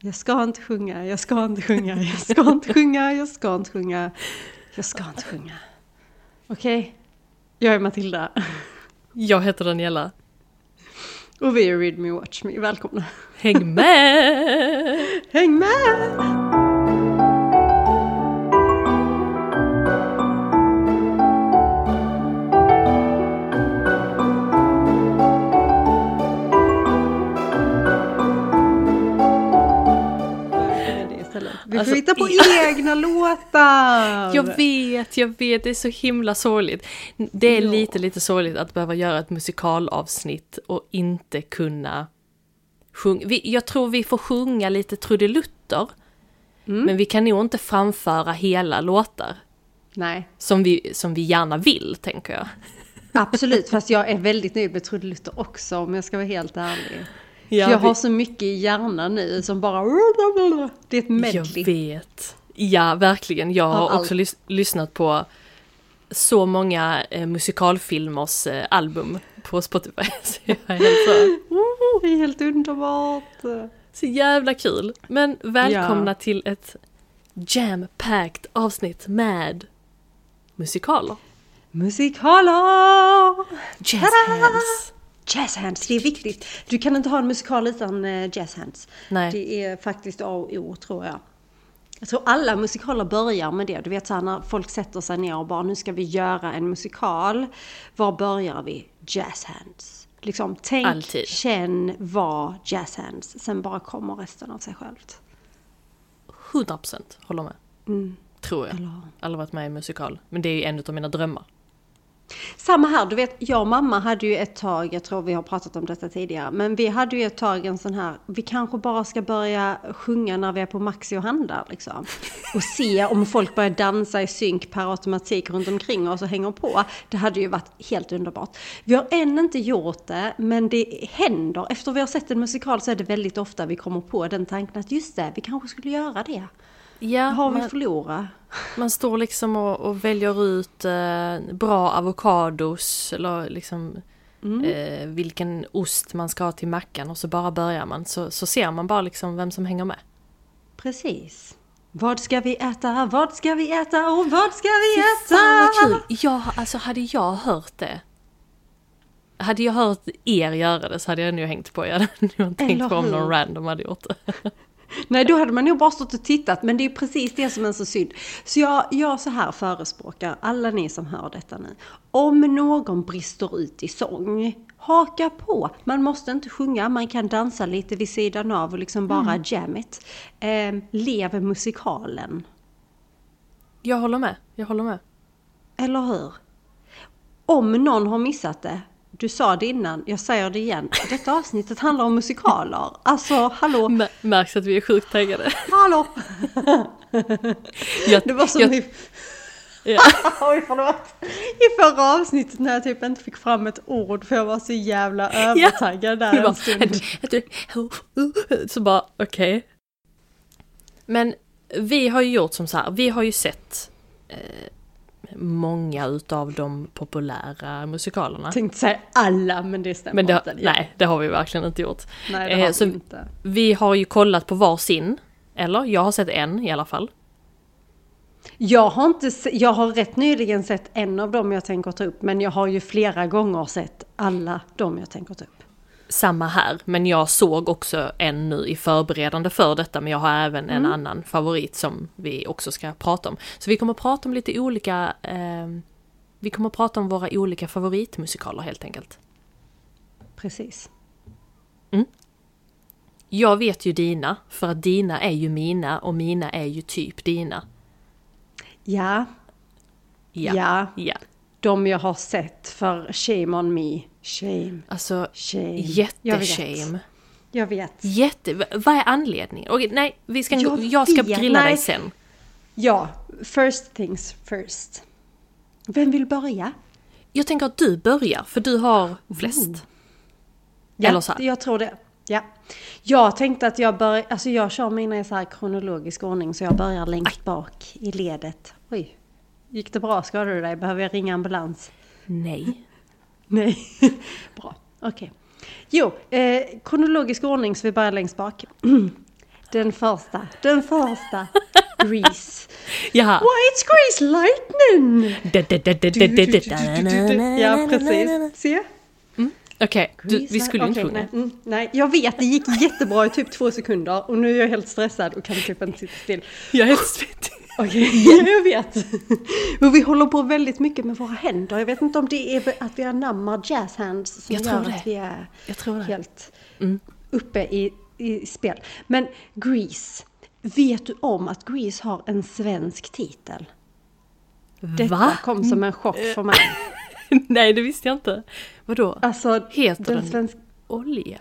Jag ska inte sjunga, jag ska inte sjunga, jag ska inte sjunga, jag ska inte sjunga, jag ska inte sjunga. Okej, okay. jag är Matilda. Jag heter Daniela. Och vi är Read Me Watch Me, välkomna! Häng med! Häng med! Vi får alltså, hitta på egna låtar! Jag vet, jag vet, det är så himla sorgligt. Det är ja. lite, lite sorgligt att behöva göra ett musikalavsnitt och inte kunna sjunga. Jag tror vi får sjunga lite trudelutter. Mm. Men vi kan nog inte framföra hela låtar. Nej. Som vi, som vi gärna vill, tänker jag. Absolut, fast jag är väldigt nöjd med trudelutter också om jag ska vara helt ärlig. Ja, jag vi... har så mycket i hjärnan nu som bara... Det är ett medley. Jag vet. Ja, verkligen. Jag har också lys lyssnat på så många eh, musikalfilmers eh, album på Spotify. Så jag är helt så... Det är helt underbart! Så jävla kul! Men välkomna ja. till ett jam-packed avsnitt med musikaler. Musikaler! Jazz hands! Jazz hands, det är viktigt. Du kan inte ha en musikal utan uh, jazz hands. Nej. Det är faktiskt A och O tror jag. Jag tror alla musikaler börjar med det. Du vet så här, när folk sätter sig ner och bara nu ska vi göra en musikal. Var börjar vi? Jazz hands. Liksom tänk, Alltid. känn, var jazz hands. Sen bara kommer resten av sig självt. 100% håller med. Mm. Tror jag. Eller... Aldrig varit med i musikal. Men det är ju en av mina drömmar. Samma här, du vet jag och mamma hade ju ett tag, jag tror vi har pratat om detta tidigare, men vi hade ju ett tag en sån här, vi kanske bara ska börja sjunga när vi är på Maxi och handlar liksom. Och se om folk börjar dansa i synk per automatik runt omkring oss och hänger på. Det hade ju varit helt underbart. Vi har än inte gjort det, men det händer. Efter vi har sett en musikal så är det väldigt ofta vi kommer på den tanken att just det, vi kanske skulle göra det. Ja, har vi förlorat? Man står liksom och, och väljer ut eh, bra avokados eller liksom mm. eh, vilken ost man ska ha till mackan och så bara börjar man så, så ser man bara liksom vem som hänger med. Precis. Vad ska vi äta? Vad ska vi äta? Och vad ska vi äta? Fan vad kul! Ja, alltså hade jag hört det hade jag hört er göra det så hade jag nog hängt på. Jag hade nog tänkt på om någon random hade gjort det. Nej, då hade man nog bara stått och tittat, men det är precis det som är så synd. Så jag, jag så här förespråkar, alla ni som hör detta nu, om någon brister ut i sång, haka på. Man måste inte sjunga, man kan dansa lite vid sidan av och liksom bara mm. jam it. Eh, lev musikalen. Jag håller med, jag håller med. Eller hur? Om någon har missat det, du sa det innan, jag säger det igen. Detta avsnittet handlar om musikaler. Alltså, hallå! M märks att vi är sjukt taggade. Hallå! jag, det var som jag, i... Ja. Oj, förlåt! I förra avsnittet när jag typ inte fick fram ett ord för jag var så jävla övertaggad där en stund. Så bara, okej. Okay. Men vi har ju gjort som så här, vi har ju sett eh, många utav de populära musikalerna. Tänkte säga alla, men det stämmer men det, inte. Nej, det har vi verkligen inte gjort. Nej, det har eh, vi inte. Vi har ju kollat på varsin, eller jag har sett en i alla fall. Jag har, inte, jag har rätt nyligen sett en av dem jag tänker ta upp, men jag har ju flera gånger sett alla de jag tänker ta upp samma här, men jag såg också en nu i förberedande för detta, men jag har även en mm. annan favorit som vi också ska prata om. Så vi kommer att prata om lite olika, eh, vi kommer att prata om våra olika favoritmusikaler helt enkelt. Precis. Mm. Jag vet ju dina, för att dina är ju mina och mina är ju typ dina. Ja. Ja. Ja. ja. De jag har sett för Shame on me Shame. Alltså, shame. jätteshame. Jag vet. Jätte... Vad är anledningen? Okej, nej, vi ska, jag, jag ska vet, grilla nej. dig sen. Ja, first things first. Vem vill börja? Jag tänker att du börjar, för du har flest. Mm. Ja, Eller så här. jag tror det. Ja. Jag tänkte att jag börjar, alltså jag kör mina i så här kronologisk ordning, så jag börjar längst Aj. bak i ledet. Oj, gick det bra? Skadade du dig? Behöver jag ringa ambulans? Nej. Nej, bra. Okej. Okay. Jo, eh, kronologisk ordning så vi börjar längst bak. Den första, den första. Grease. Jaha. Why it's Grease Lightning! Ja, precis. Se. Okej, du- vi skulle inte sjunga. nej, mm, nej, jag vet, det gick jättebra i typ två sekunder och nu är jag helt stressad och kan typ inte sitta still. Jag är helt svettig. Okej, jag vet. Och vi håller på väldigt mycket med våra händer. Jag vet inte om det är att vi anammar jazz hands som Jag tror gör det. att vi är Jag tror det. helt Mm. uppe i, i spel. Men Grease, vet du om att Grease har en svensk titel? Detta Va? kom som en chock för mig. Nej, det visste jag inte. Vadå? Alltså, Heter den den svenska... olja?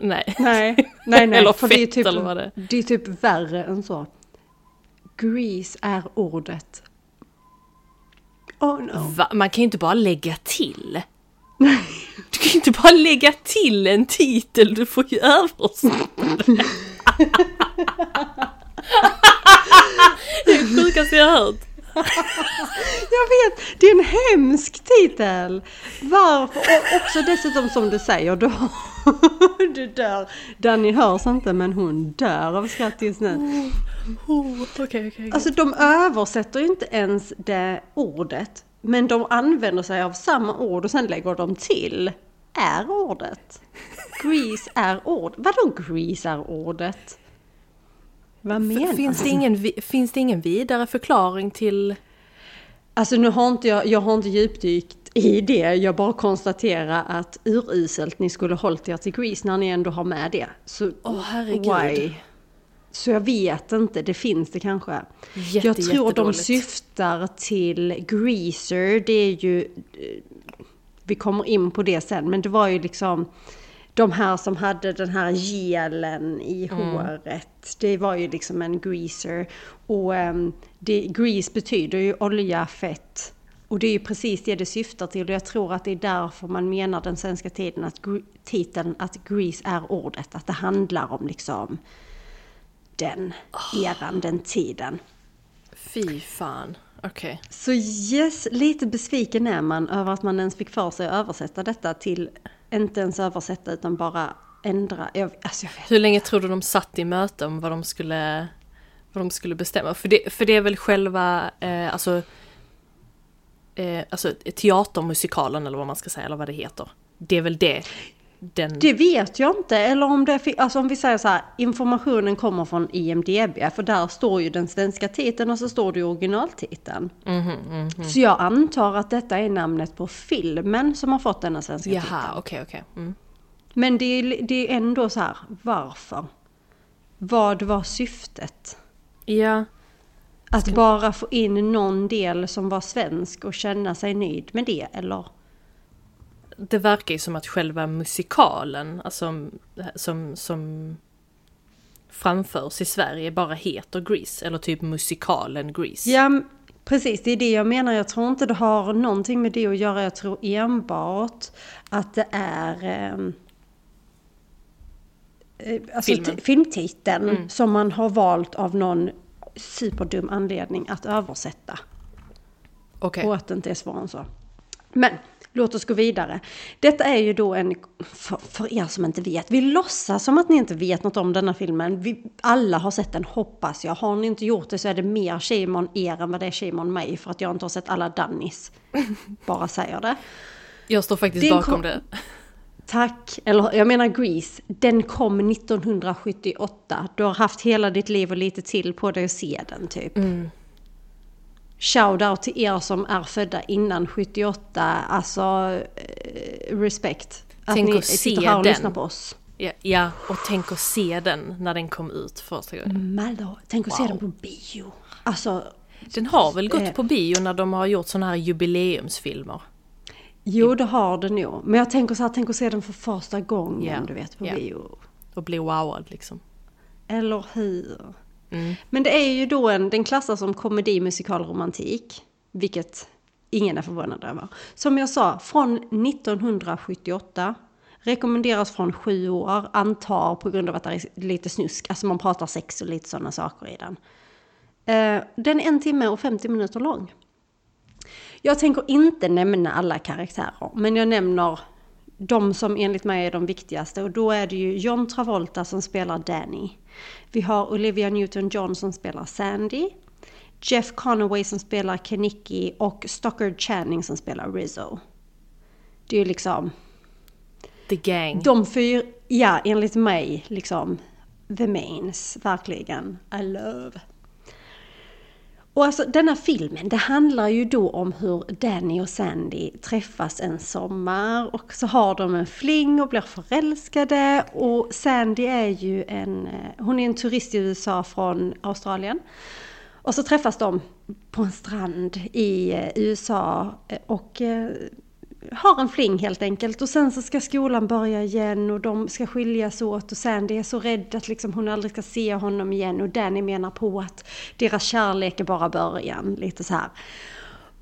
Nej. Nej, nej, nej. Eller för det är fett typ, eller vad det är. det är typ värre än så. Grease är ordet. Oh no. Va? Man kan ju inte bara lägga till. Du kan ju inte bara lägga till en titel, du får ju översätta det. Det är det sjukaste jag har hört. Jag vet, det är en hemsk titel! Varför? Och också dessutom som du säger, du, du dör. Danny hörs inte men hon dör av skratt just nu. Oh, okej. Alltså de översätter ju inte ens det ordet. Men de använder sig av samma ord och sen lägger de till är ordet. Grease är ord. Vadå grease är ordet? Vad menar Finns det, ingen, finns det ingen vidare förklaring till... Alltså nu har inte jag, jag har inte djupdykt i det. Jag bara konstaterar att uruselt ni skulle hållit er till Grease när ni ändå har med det. Så Åh, herregud. Så jag vet inte, det finns det kanske. Jätte, jag tror de syftar till Greaser, det är ju... Vi kommer in på det sen, men det var ju liksom de här som hade den här gelen i Mm. håret. Det var ju liksom en greaser. Och um, det, grease betyder ju olja, fett. Och det är ju precis det det syftar till. Och jag tror att det är därför man menar den svenska tiden att, titeln att grease är ordet. Att det handlar om liksom den eran, den tiden. Fy fan. Okej. Så yes, lite besviken är man över att man ens fick för sig att översätta detta till, inte ens översätta utan bara ändra. Jag, alltså jag. Hur länge tror du de satt i möte om vad de skulle, vad de skulle bestämma? För det, för det är väl själva, eh, alltså, eh, alltså teatermusikalen eller vad man ska säga, eller vad det heter. Det är väl det. Den... Det vet jag inte, eller om det alltså om vi säger så här, informationen kommer från IMDB, för där står ju den svenska titeln och så står det ju originaltiteln. Mhm, mhm. Så jag antar att detta är namnet på filmen som har fått denna svenska titeln. Jaha, okej, okej. Mm. Men det är, det är ändå så här, varför? Vad var syftet? Ja, Att bara få in någon del som var svensk och känna sig nöjd med det, eller? Det verkar ju som att själva musikalen, alltså som, som framförs i Sverige bara heter Grease, eller typ musikalen Grease. Ja, precis. Det är det jag menar. Jag tror inte det har någonting med det att göra. Jag tror enbart att det är ehm, eh, alltså filmtiteln som man har valt av någon superdum anledning att översätta. Okej. Och att det inte är svårare än så. Men låt oss gå vidare. Detta är ju då en, för, för er som inte vet, vi låtsas som att ni inte vet något om denna filmen. Vi, alla har sett den hoppas jag. Har ni inte gjort det så är det mer shame on er än vad det är shame on mig för att jag inte har sett alla Dannis. Bara säger det. Jag står faktiskt Det är en bakom kom- det. Tack, eller jag menar Grease, den kom 1978. Du har haft hela ditt liv och lite till på dig att se den typ. Mm. Shoutout till er som är födda innan 78, alltså eh, respekt. Att Tänk ni att se sitter här och den. lyssnar på oss. Ja, ja, och tänk att se den när den kom ut första gången. Mallo, tänk att se Wow. den på bio. Alltså, Den har väl gått Eh. på bio när de har gjort såna här jubileumsfilmer. jo det har den nog. Men jag tänker så här, tänk att se den för första gången, Ja, du vet, på ja. bio. Och bli wowad liksom. Eller hur? Mm. Men det är ju då en, den klassas som komedi, musikal, romantik. Vilket ingen är förvånad över. Som jag sa, från 1978. Rekommenderas från sju år, antar på grund av att det är lite snusk. Alltså man pratar sex och lite sådana saker i den. Eh, den är en timme och 50 minuter lång. Jag tänker inte nämna alla karaktärer, men jag nämner de som enligt mig är de viktigaste och då är det ju John Travolta som spelar Danny. Vi har Olivia Newton-John som spelar Sandy. Jeff Conaway som spelar Kenicki och Stockard Channing som spelar Rizzo. Det är ju liksom... The gang. De fyra, ja enligt mig liksom the mains, verkligen. I love. Och alltså denna filmen, det handlar ju då om hur Danny och Sandy träffas en sommar och så har de en fling och blir förälskade och Sandy är ju en, eh, hon är en turist i USA från Australien. Och så träffas de på en strand i eh, USA och eh, har en fling helt enkelt och sen så ska skolan börja igen och de ska skiljas åt och Sandy är så rädd att liksom hon aldrig ska se honom igen och Danny menar på att deras kärlek är bara början, lite så här.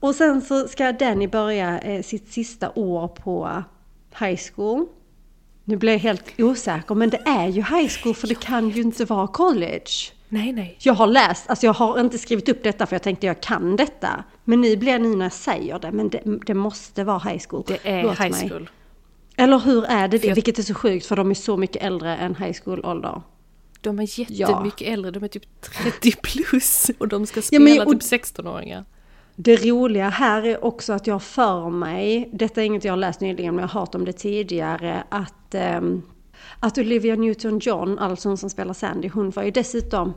Och sen så ska Danny börja eh, sitt sista år på high school. Nu blir jag helt osäker men det är ju high school för det kan ju inte vara college. Nej, nej. Jag har läst, alltså jag har inte skrivit upp detta för jag tänkte jag kan detta. Men nu blir nu när jag säger det, men det, det måste vara high school. Det är Låt high mig. school. Eller hur är det det? Jag... Vilket är så sjukt för de är så mycket äldre än high school-ålder. De är jättemycket ja. äldre, de är typ 30 plus och de ska spela ja, men, typ 16-åringar. Det roliga här är också att jag för mig, detta är inget jag har läst nyligen men jag har hört om det tidigare, att, um, att Olivia Newton-John, alltså hon som spelar Sandy, hon var ju dessutom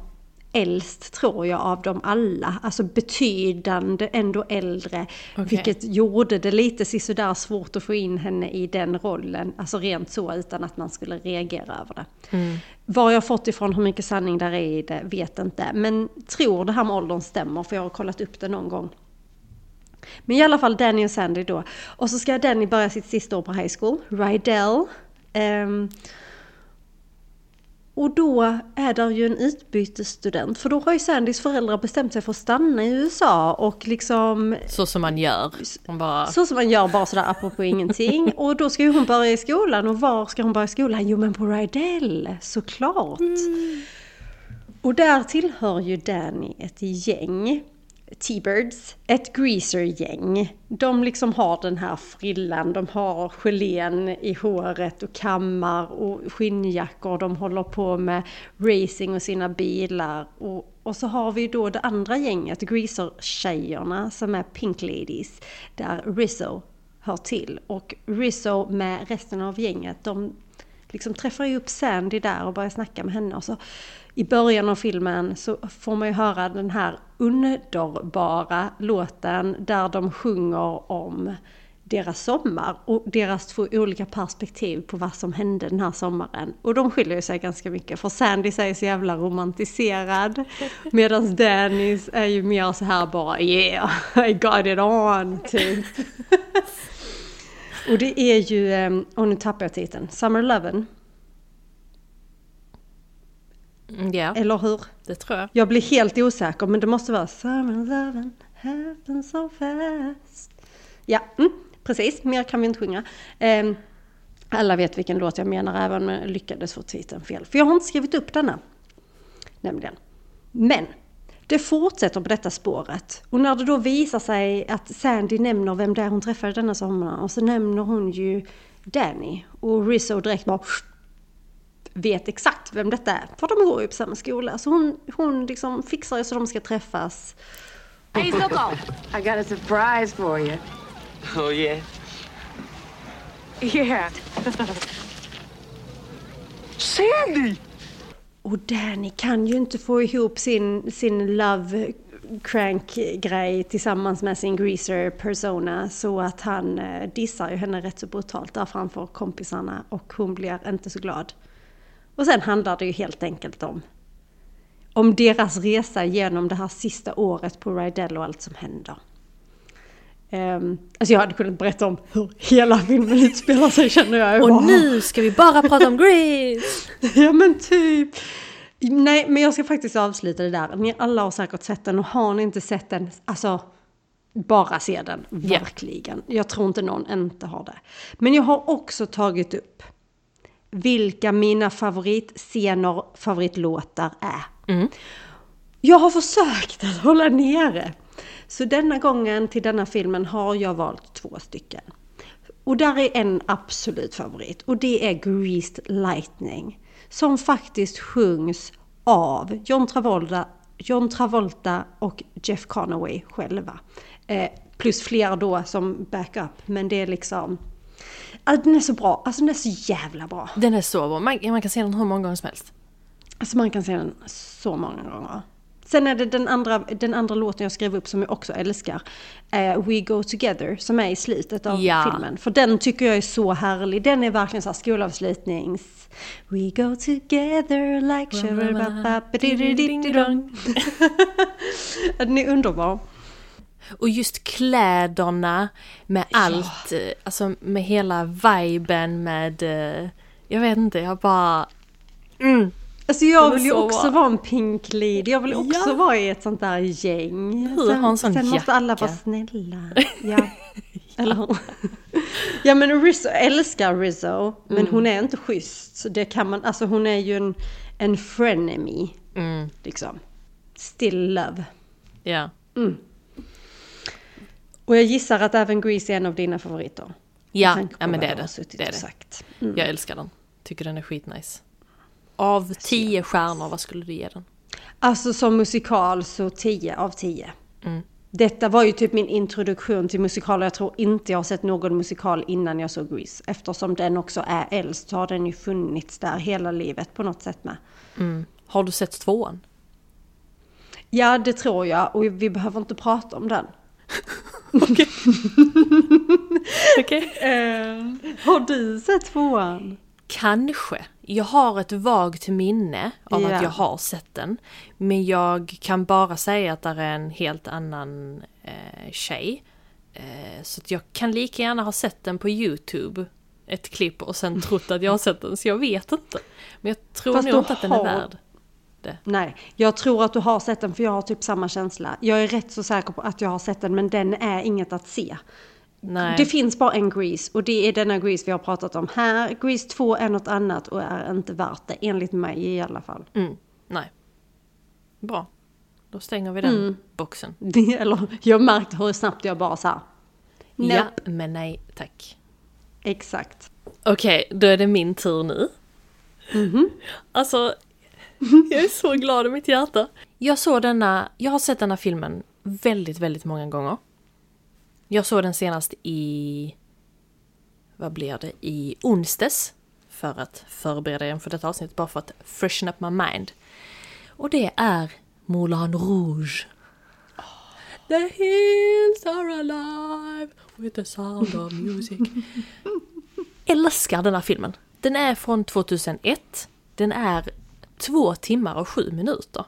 äldst tror jag av dem alla. Alltså betydande, ändå äldre. Okay. Vilket gjorde det lite sådär svårt att få in henne i den rollen. Alltså rent så utan att man skulle reagera över det. Mm. Var jag fått ifrån hur mycket sanning där är i det vet inte. Men tror det här med åldern stämmer för jag har kollat upp det någon gång. Men i alla fall Danny och Sandy då. Och så ska Danny börja sitt sista år på high school. Rydell. Um, och då är det ju en utbytesstudent, för då har ju Sandys föräldrar bestämt sig för att stanna i USA och liksom... Så som man gör. Bara... Så som man gör, bara sådär apropå ingenting. Och då ska ju hon börja i skolan, och var ska hon börja i skolan? Jo men på Rydell, såklart! Mm. Och där tillhör ju Danny ett gäng T-Birds, ett greasergäng. De liksom har den här frillan, de har gelén i håret och kammar och skinnjackor. De håller på med racing och sina bilar. Och, och så har vi då det andra gänget, greaser-tjejerna, som är Pink Ladies, där Rizzo hör till. Och Rizzo med resten av gänget, de liksom träffar ju upp Sandy där och börjar snacka med henne. Och så i början av filmen så får man ju höra den här underbara låten där de sjunger om deras sommar och deras två olika perspektiv på vad som hände den här sommaren. Och de skiljer sig ganska mycket för Sandy är så jävla romantiserad medan Dennis är ju mer så här bara yeah, I got it on typ. och det är ju, ehm, och nu tappar jag titeln, Summer Lovin' Mm, ja, Eller hur? Det tror jag. Jag blir helt osäker men det måste vara Summer lovin' happens so fast. Ja, mm, precis. Mer kan vi inte sjunga. Um, alla vet vilken låt jag menar även om jag lyckades få titeln fel. För jag har inte skrivit upp denna. Nämligen. Men det fortsätter på detta spåret. Och när det då visar sig att Sandy nämner vem det är hon träffade denna sommar och så nämner hon ju Danny. Och Rizzo direkt bara vet exakt vem detta är. För de går ju på samma skola. Så hon, hon liksom fixar ju så de ska träffas. Hey Zuko! I got a surprise for you. Oh yeah? Yeah. Sandy! Och Danny kan ju inte få ihop sin, sin love crank-grej tillsammans med sin greaser persona så att han eh, dissar ju henne rätt så brutalt där framför kompisarna och hon blir inte så glad. Och sen handlar det ju helt enkelt om, om deras resa genom det här sista året på Rydell och allt som händer. Um, alltså jag hade kunnat berätta om hur hela filmen utspelar sig känner jag. Och bara, nu ska vi bara prata om Grease! ja men typ. Nej men jag ska faktiskt avsluta det där. Ni alla har säkert sett den och har ni inte sett den, alltså bara se den. Verkligen. Yeah. Jag tror inte någon inte har det. Men jag har också tagit upp vilka mina favoritscener, favoritlåtar är. Mm. Jag har försökt att hålla nere. Så denna gången till denna filmen har jag valt två stycken. Och där är en absolut favorit och det är Greased Lightning. Som faktiskt sjungs av John Travolta, John Travolta och Jeff Conaway själva. Eh, plus fler då som backup, men det är liksom... Alltså, den är så bra, alltså den är så jävla bra. Den är så bra, man, man kan se den hur många gånger som helst. Alltså man kan se den så många gånger. Sen är det den andra, den andra låten jag skrev upp som jag också älskar. Eh, We Go Together som är i slutet av Ja. filmen. För den tycker jag är så härlig. Den är verkligen såhär skolavslutnings... We go together like... Den är underbar. Och just kläderna med allt, eh, alltså med hela viben med, eh, jag vet inte, jag bara... Mm. Alltså jag vill ju så också bra. vara en pink lady. Jag vill också Ja. vara i ett sånt där gäng. Hur har en sån sen måste alla vara snälla. Ja. Eller? Ja men Rizzo, jag älskar Rizzo. Men Mm. hon är inte schysst. Så det kan man, alltså hon är ju en, en frenemy. Mm. Liksom. Still love. Ja. Och jag gissar att även Grease är en av dina favoriter. Ja, ja men det jag är det. det, är det. sagt. Jag älskar den. Tycker den är skitnice. Av tio stjärnor, vad skulle du ge den? Alltså som musikal så 10 av 10. Mm. Detta var ju typ min introduktion till musikaler. Jag tror inte jag har sett någon musikal innan jag såg Grease. Eftersom den också är äldst så har den ju funnits där hela livet på något sätt med. Har du sett tvåan? Ja, det tror jag. Och vi behöver inte prata om den. Okej. Har du sett tvåan? Kanske. Jag har ett vagt minne av Ja. att jag har sett den. Men jag kan bara säga att det är en helt annan eh, tjej. Eh, så jag kan lika gärna ha sett den på YouTube. Ett klipp och sen trott att jag har sett den, så jag vet inte. Men jag tror Fast nog inte att den är har- värd. Nej, jag tror att du har sett den för jag har typ samma känsla. Jag är rätt så säker på att jag har sett den men den är inget att se. Nej. Det finns bara en Grease och det är denna Grease vi har pratat om här. Grease 2 är något annat och är inte värt det, enligt mig i alla fall. Mm, nej. Bra. Då stänger vi den Mm. boxen. Eller, jag märkte hur snabbt jag bara sa. Nope. Ja, men nej tack. Exakt. Okej, då är det min tur nu. Alltså, jag är så glad i mitt hjärta. Jag såg denna, jag har sett denna filmen väldigt, väldigt många gånger. Jag såg den senast i, vad blir det, i onsdags. För att förbereda den för detta avsnitt, bara för att freshen up my mind. Och det är Moulin Rouge. The hills are alive with the sound of music. Älskar den här filmen. Den är från 2001. Den är två timmar och sju minuter.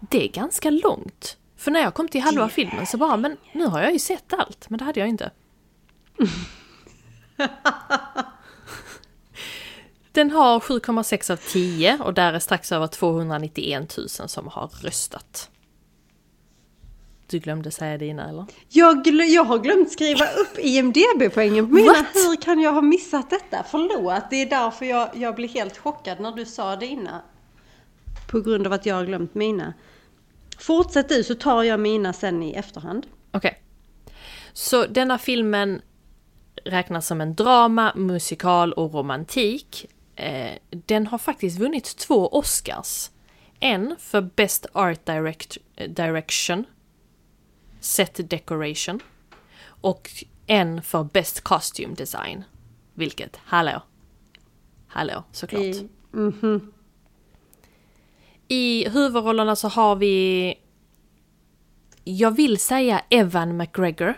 Det är ganska långt. För när jag kom till halva filmen så bara, men nu har jag ju sett allt. Men det hade jag inte. Den har 7,6 av 10 och där är strax över 291 000 som har röstat. Du glömde säga dina eller? Jag, gl- jag har glömt skriva upp IMDB-poängen på mina. What? Hur kan jag ha missat detta? Förlåt, det är därför jag, jag blev helt chockad när du sa det innan. På grund av att jag har glömt mina. Fortsätt du så tar jag mina sen i efterhand. Okej. Så denna filmen räknas som en drama, musikal och romantik. Eh, den har faktiskt vunnit två Oscars. En för Best Art direct, Direction, Set Decoration och en för Best Costume Design. Vilket, hallå! Hallå, såklart. I, mhm. I huvudrollerna så har vi... Jag vill säga Evan McGregor.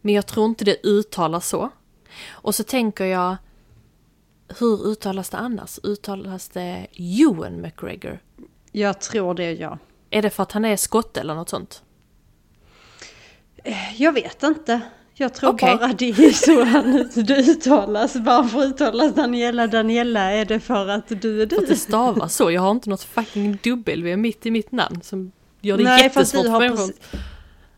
Men jag tror inte det uttalas så. Och så tänker jag... Hur uttalas det annars? Uttalas det Ewan McGregor? Jag tror det ja. Är det för att han är skott eller något sånt? Jag vet inte. Jag tror Okej. bara det är så han det uttalas. Varför uttalas Daniela Daniela? Är det för att du är För att du? det stavas så. Jag har inte något fucking dubbel mitt i mitt namn som gör det Nej, jättesvårt du för har, människor.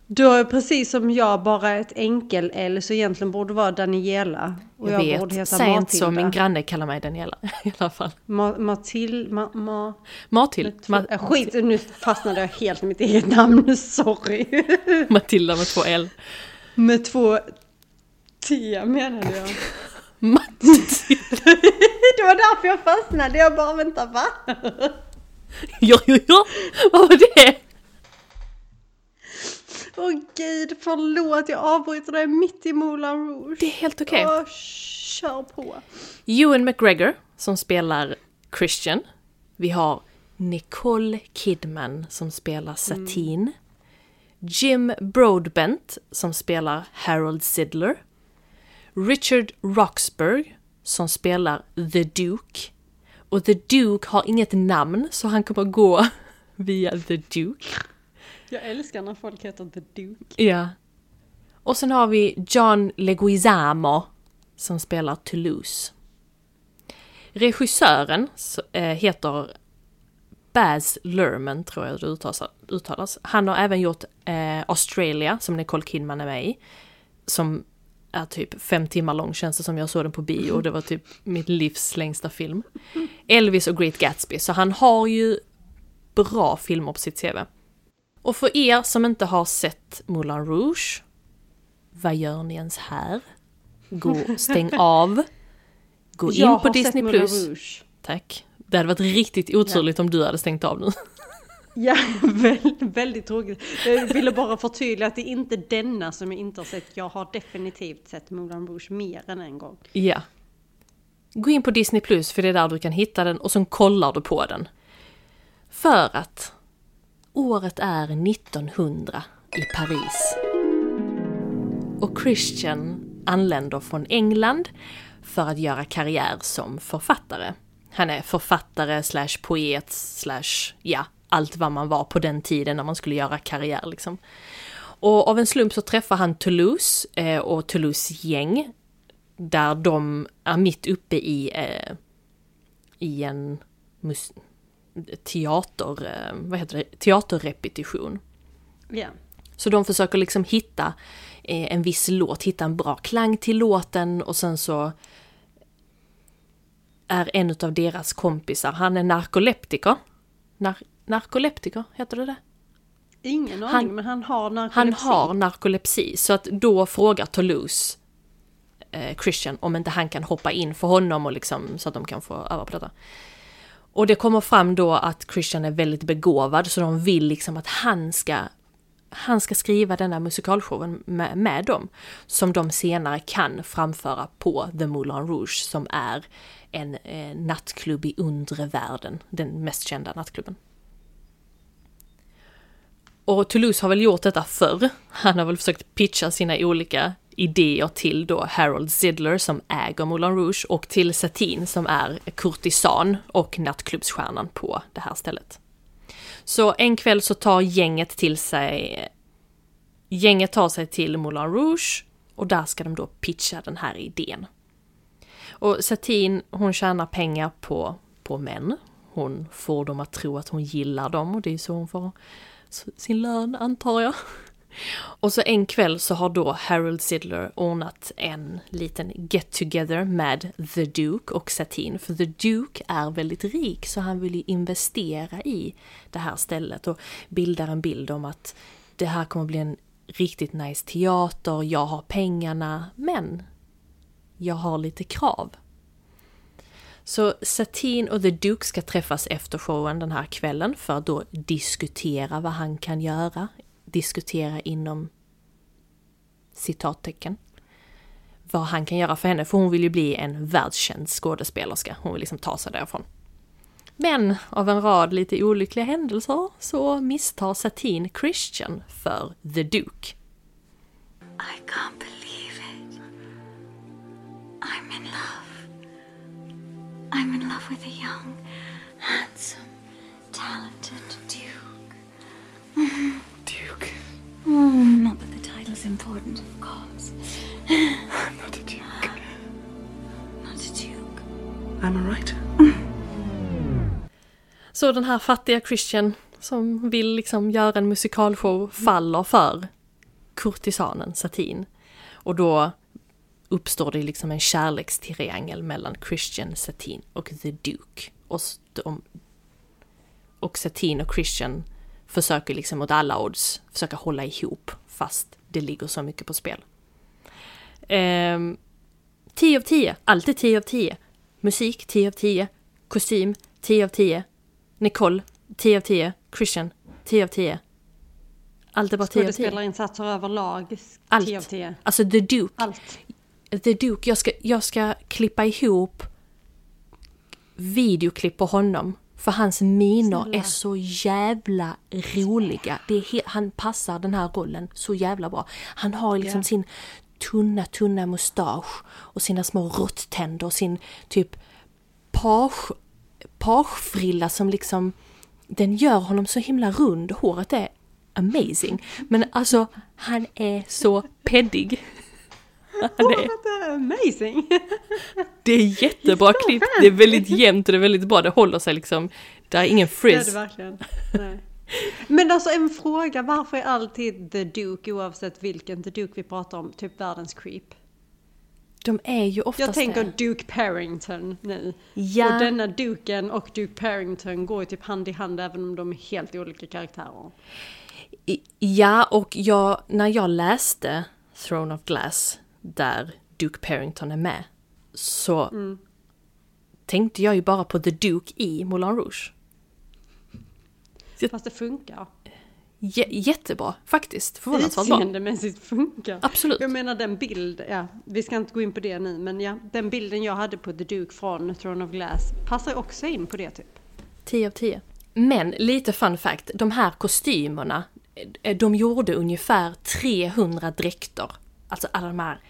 Du har ju precis som jag bara ett enkel-L så egentligen borde vara Daniela. Och jag, Jag borde vet, säg inte så. Matilda. Min granne kallar mig Daniela i alla fall. Ma- Matil... Ma, ma, Matil. Ma- äh, skit, nu fastnade jag helt i mitt eget namn, sorry. Matilda med två L. Med två Matte menade jag. Matte. Det var därför jag fastnade. Jag bara vänta va? ja, ja, ja. Vad var det? Åh gud, förlåt jag avbryter dig mitt i Moulin Rouge. Det är helt okej. Åh, kör på. Ewan McGregor som spelar Christian. Vi har Nicole Kidman som spelar Satine. Jim Broadbent som spelar Harold Sidler. Richard Roxburgh som spelar The Duke. Och The Duke har inget namn så han kommer gå via The Duke. Jag älskar när folk heter The Duke. Ja. Och sen har vi John Leguizamo som spelar Toulouse. Regissören eh, heter Baz Luhrmann, tror jag det uttalas. Han har även gjort eh, Australia, som Nicole Kidman är med i. Som är typ fem timmar lång, känns det som jag såg den på bio och det var typ mitt livs längsta film. Elvis och Great Gatsby, så han har ju bra filmer på sitt CV. Och för er som inte har sett Moulin Rouge, vad gör ni ens här? Gå, stäng av. Gå in jag på Disney+. Plus. Tack. Det hade varit riktigt oturligt om du hade stängt av nu. Ja, väldigt, väldigt tråkigt. Jag ville bara förtydliga att det är inte denna som jag inte har sett. Jag har definitivt sett Moulin Rouge mer än en gång. Ja. Gå in på Disney Plus för det är där du kan hitta den och sen kollar du på den. För att året är 1900 i Paris. Och Christian anländer från England för att göra karriär som författare. Han är författare slash poet slash, ja, allt vad man var på den tiden när man skulle göra karriär liksom. Och av en slump så träffar han Toulouse eh, och Toulouse gäng där de är mitt uppe i, eh, i en mus- teater, eh, vad heter det, teaterrepetition. Ja. Så de försöker liksom hitta eh, en viss låt, hitta en bra klang till låten och sen så är en av deras kompisar, han är narkoleptiker. Nar- narkoleptiker, heter det det? Ingen aning, Han- men han har Han narkolepsi. har narkolepsi, så att då frågar Toulouse eh, Christian om inte han kan hoppa in för honom och liksom så att de kan få öva på detta. Och det kommer fram då att Christian är väldigt begåvad så de vill liksom att han ska han ska skriva den där musikalshowen med, med dem. Som de senare kan framföra på The Moulin Rouge som är en eh, nattklubb i undre världen. Den mest kända nattklubben. Och Toulouse har väl gjort detta förr. Han har väl försökt pitcha sina olika idéer till då Harold Zidler som äger Moulin Rouge och till Satin som är kurtisan och nattklubbsstjärnan på det här stället. Så en kväll så tar gänget till sig Gänget tar sig till Moulin Rouge och där ska de då pitcha den här idén. Och Satin hon tjänar pengar på, på män. Hon får dem att tro att hon gillar dem och det är så hon får sin lön antar jag. Och så en kväll så har då Harold Sidler ordnat en liten get together med The Duke och Satin. För The Duke är väldigt rik så han vill ju investera i det här stället och bildar en bild om att det här kommer bli en riktigt nice teater, jag har pengarna, men jag har lite krav. Så Satin och The Duke ska träffas efter showen den här kvällen för att då diskutera vad han kan göra. Diskutera inom citattecken. Vad han kan göra för henne, för hon vill ju bli en världskänd skådespelerska. Hon vill liksom ta sig därifrån. Men av en rad lite olyckliga händelser så misstar satin Christian för The Duke. I can't believe it. I'm in love. I'm in love with a young, handsome, talented Duke. Mm-hmm. Duke. Mm, not that the title's important, of course. Not a Duke. Not a Duke. Am I right? Så den här fattiga Christian som vill liksom göra en musikalshow faller för kurtisanen Satin. Och då uppstår det liksom en kärlekstriangel mellan Christian, Satin och The Duke. Och, de, och Satin och Christian försöker liksom mot alla odds försöka hålla ihop fast det ligger så mycket på spel. Ehm, 10 av 10, alltid 10 av 10. Musik 10 av 10. Kostym 10 av 10. Nicole 10 av 10. Christian 10 av 10. Allt är bara 10 av 10. Skådespelarinsatser överlag, Allt. 10 av 10. Alltså The Duke. Allt. The Duke, jag ska, jag ska klippa ihop videoklipp på honom. För hans miner Snälla. är så jävla roliga. Det är han passar den här rollen så jävla bra. Han har liksom Ja. sin tunna, tunna mustasch och sina små råttänder och sin typ page, pagefrilla som liksom den gör honom så himla rund. Håret är amazing. Men alltså, han är så peddig. Är amazing! det är jättebra klipp, det är väldigt jämnt och det är väldigt bra, det håller sig liksom. Det är ingen Det är det frizz. verkligen. Nej. Men alltså en fråga, varför är alltid The Duke, oavsett vilken The Duke vi pratar om, typ världens creep? De är ju oftast Jag tänker det. Duke Parrington nu. Ja. Och denna Duken och Duke Parrington går ju typ hand i hand även om de är helt olika karaktärer. Ja, och jag, när jag läste Throne of Glass, där Duke Parrington är med, så tänkte jag ju bara på The Duke i Moulin Rouge. Fast det funkar. J- jättebra, faktiskt. Förvånansvärt bra. Utseendemässigt funkar. Absolut. Jag menar den bild, ja, vi ska inte gå in på det nu, men ja, den bilden jag hade på The Duke från Throne of Glass passar också in på det typ. 10 av 10. Men lite fun fact, de här kostymerna, eh, de gjorde ungefär 300 dräkter. Alltså alla de här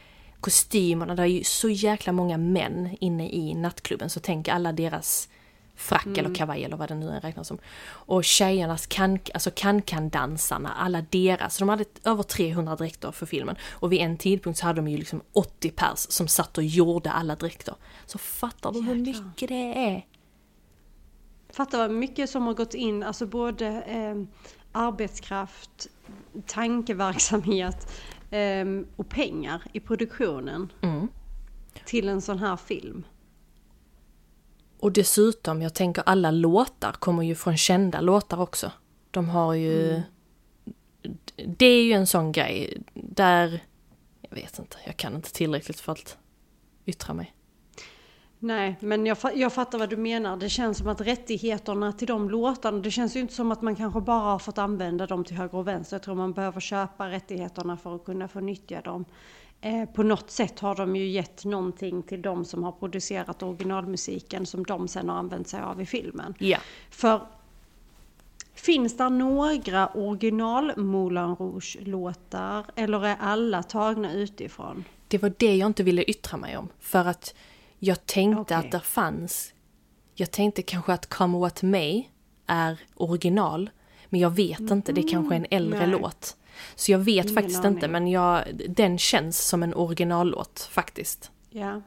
kostymerna, det är ju så jäkla många män inne i nattklubben så tänk alla deras frack eller kavaj eller vad det nu räknas som. Och tjejernas kan, alltså kan-kan-dansarna, alla deras, de hade över 300 dräkter för filmen. Och vid en tidpunkt så hade de ju liksom 80 pers som satt och gjorde alla dräkter. Så fattar du hur mycket det är? Fatta vad mycket som har gått in, alltså både eh, arbetskraft, tankeverksamhet eh, och pengar i produktionen Mm. till en sån här film. Och dessutom, jag tänker alla låtar kommer ju från kända låtar också. De har ju... Det är ju en sån grej där... Jag vet inte, jag kan inte tillräckligt för att yttra mig. Nej, men jag, jag fattar vad du menar. Det känns som att rättigheterna till de låtarna, det känns ju inte som att man kanske bara har fått använda dem till höger och vänster. Jag tror man behöver köpa rättigheterna för att kunna få nyttja dem. Eh, på något sätt har de ju gett någonting till de som har producerat originalmusiken som de sen har använt sig av i filmen. Ja. För finns det några original Moulin Rouge-låtar eller är alla tagna utifrån? Det var det jag inte ville yttra mig om. För att jag tänkte Okej. att det fanns... Jag tänkte kanske att Come What May är original. Men jag vet inte, det är kanske är en äldre nej. låt. Så jag vet Ingen faktiskt aning. inte, men jag, den känns som en originallåt faktiskt. Ja.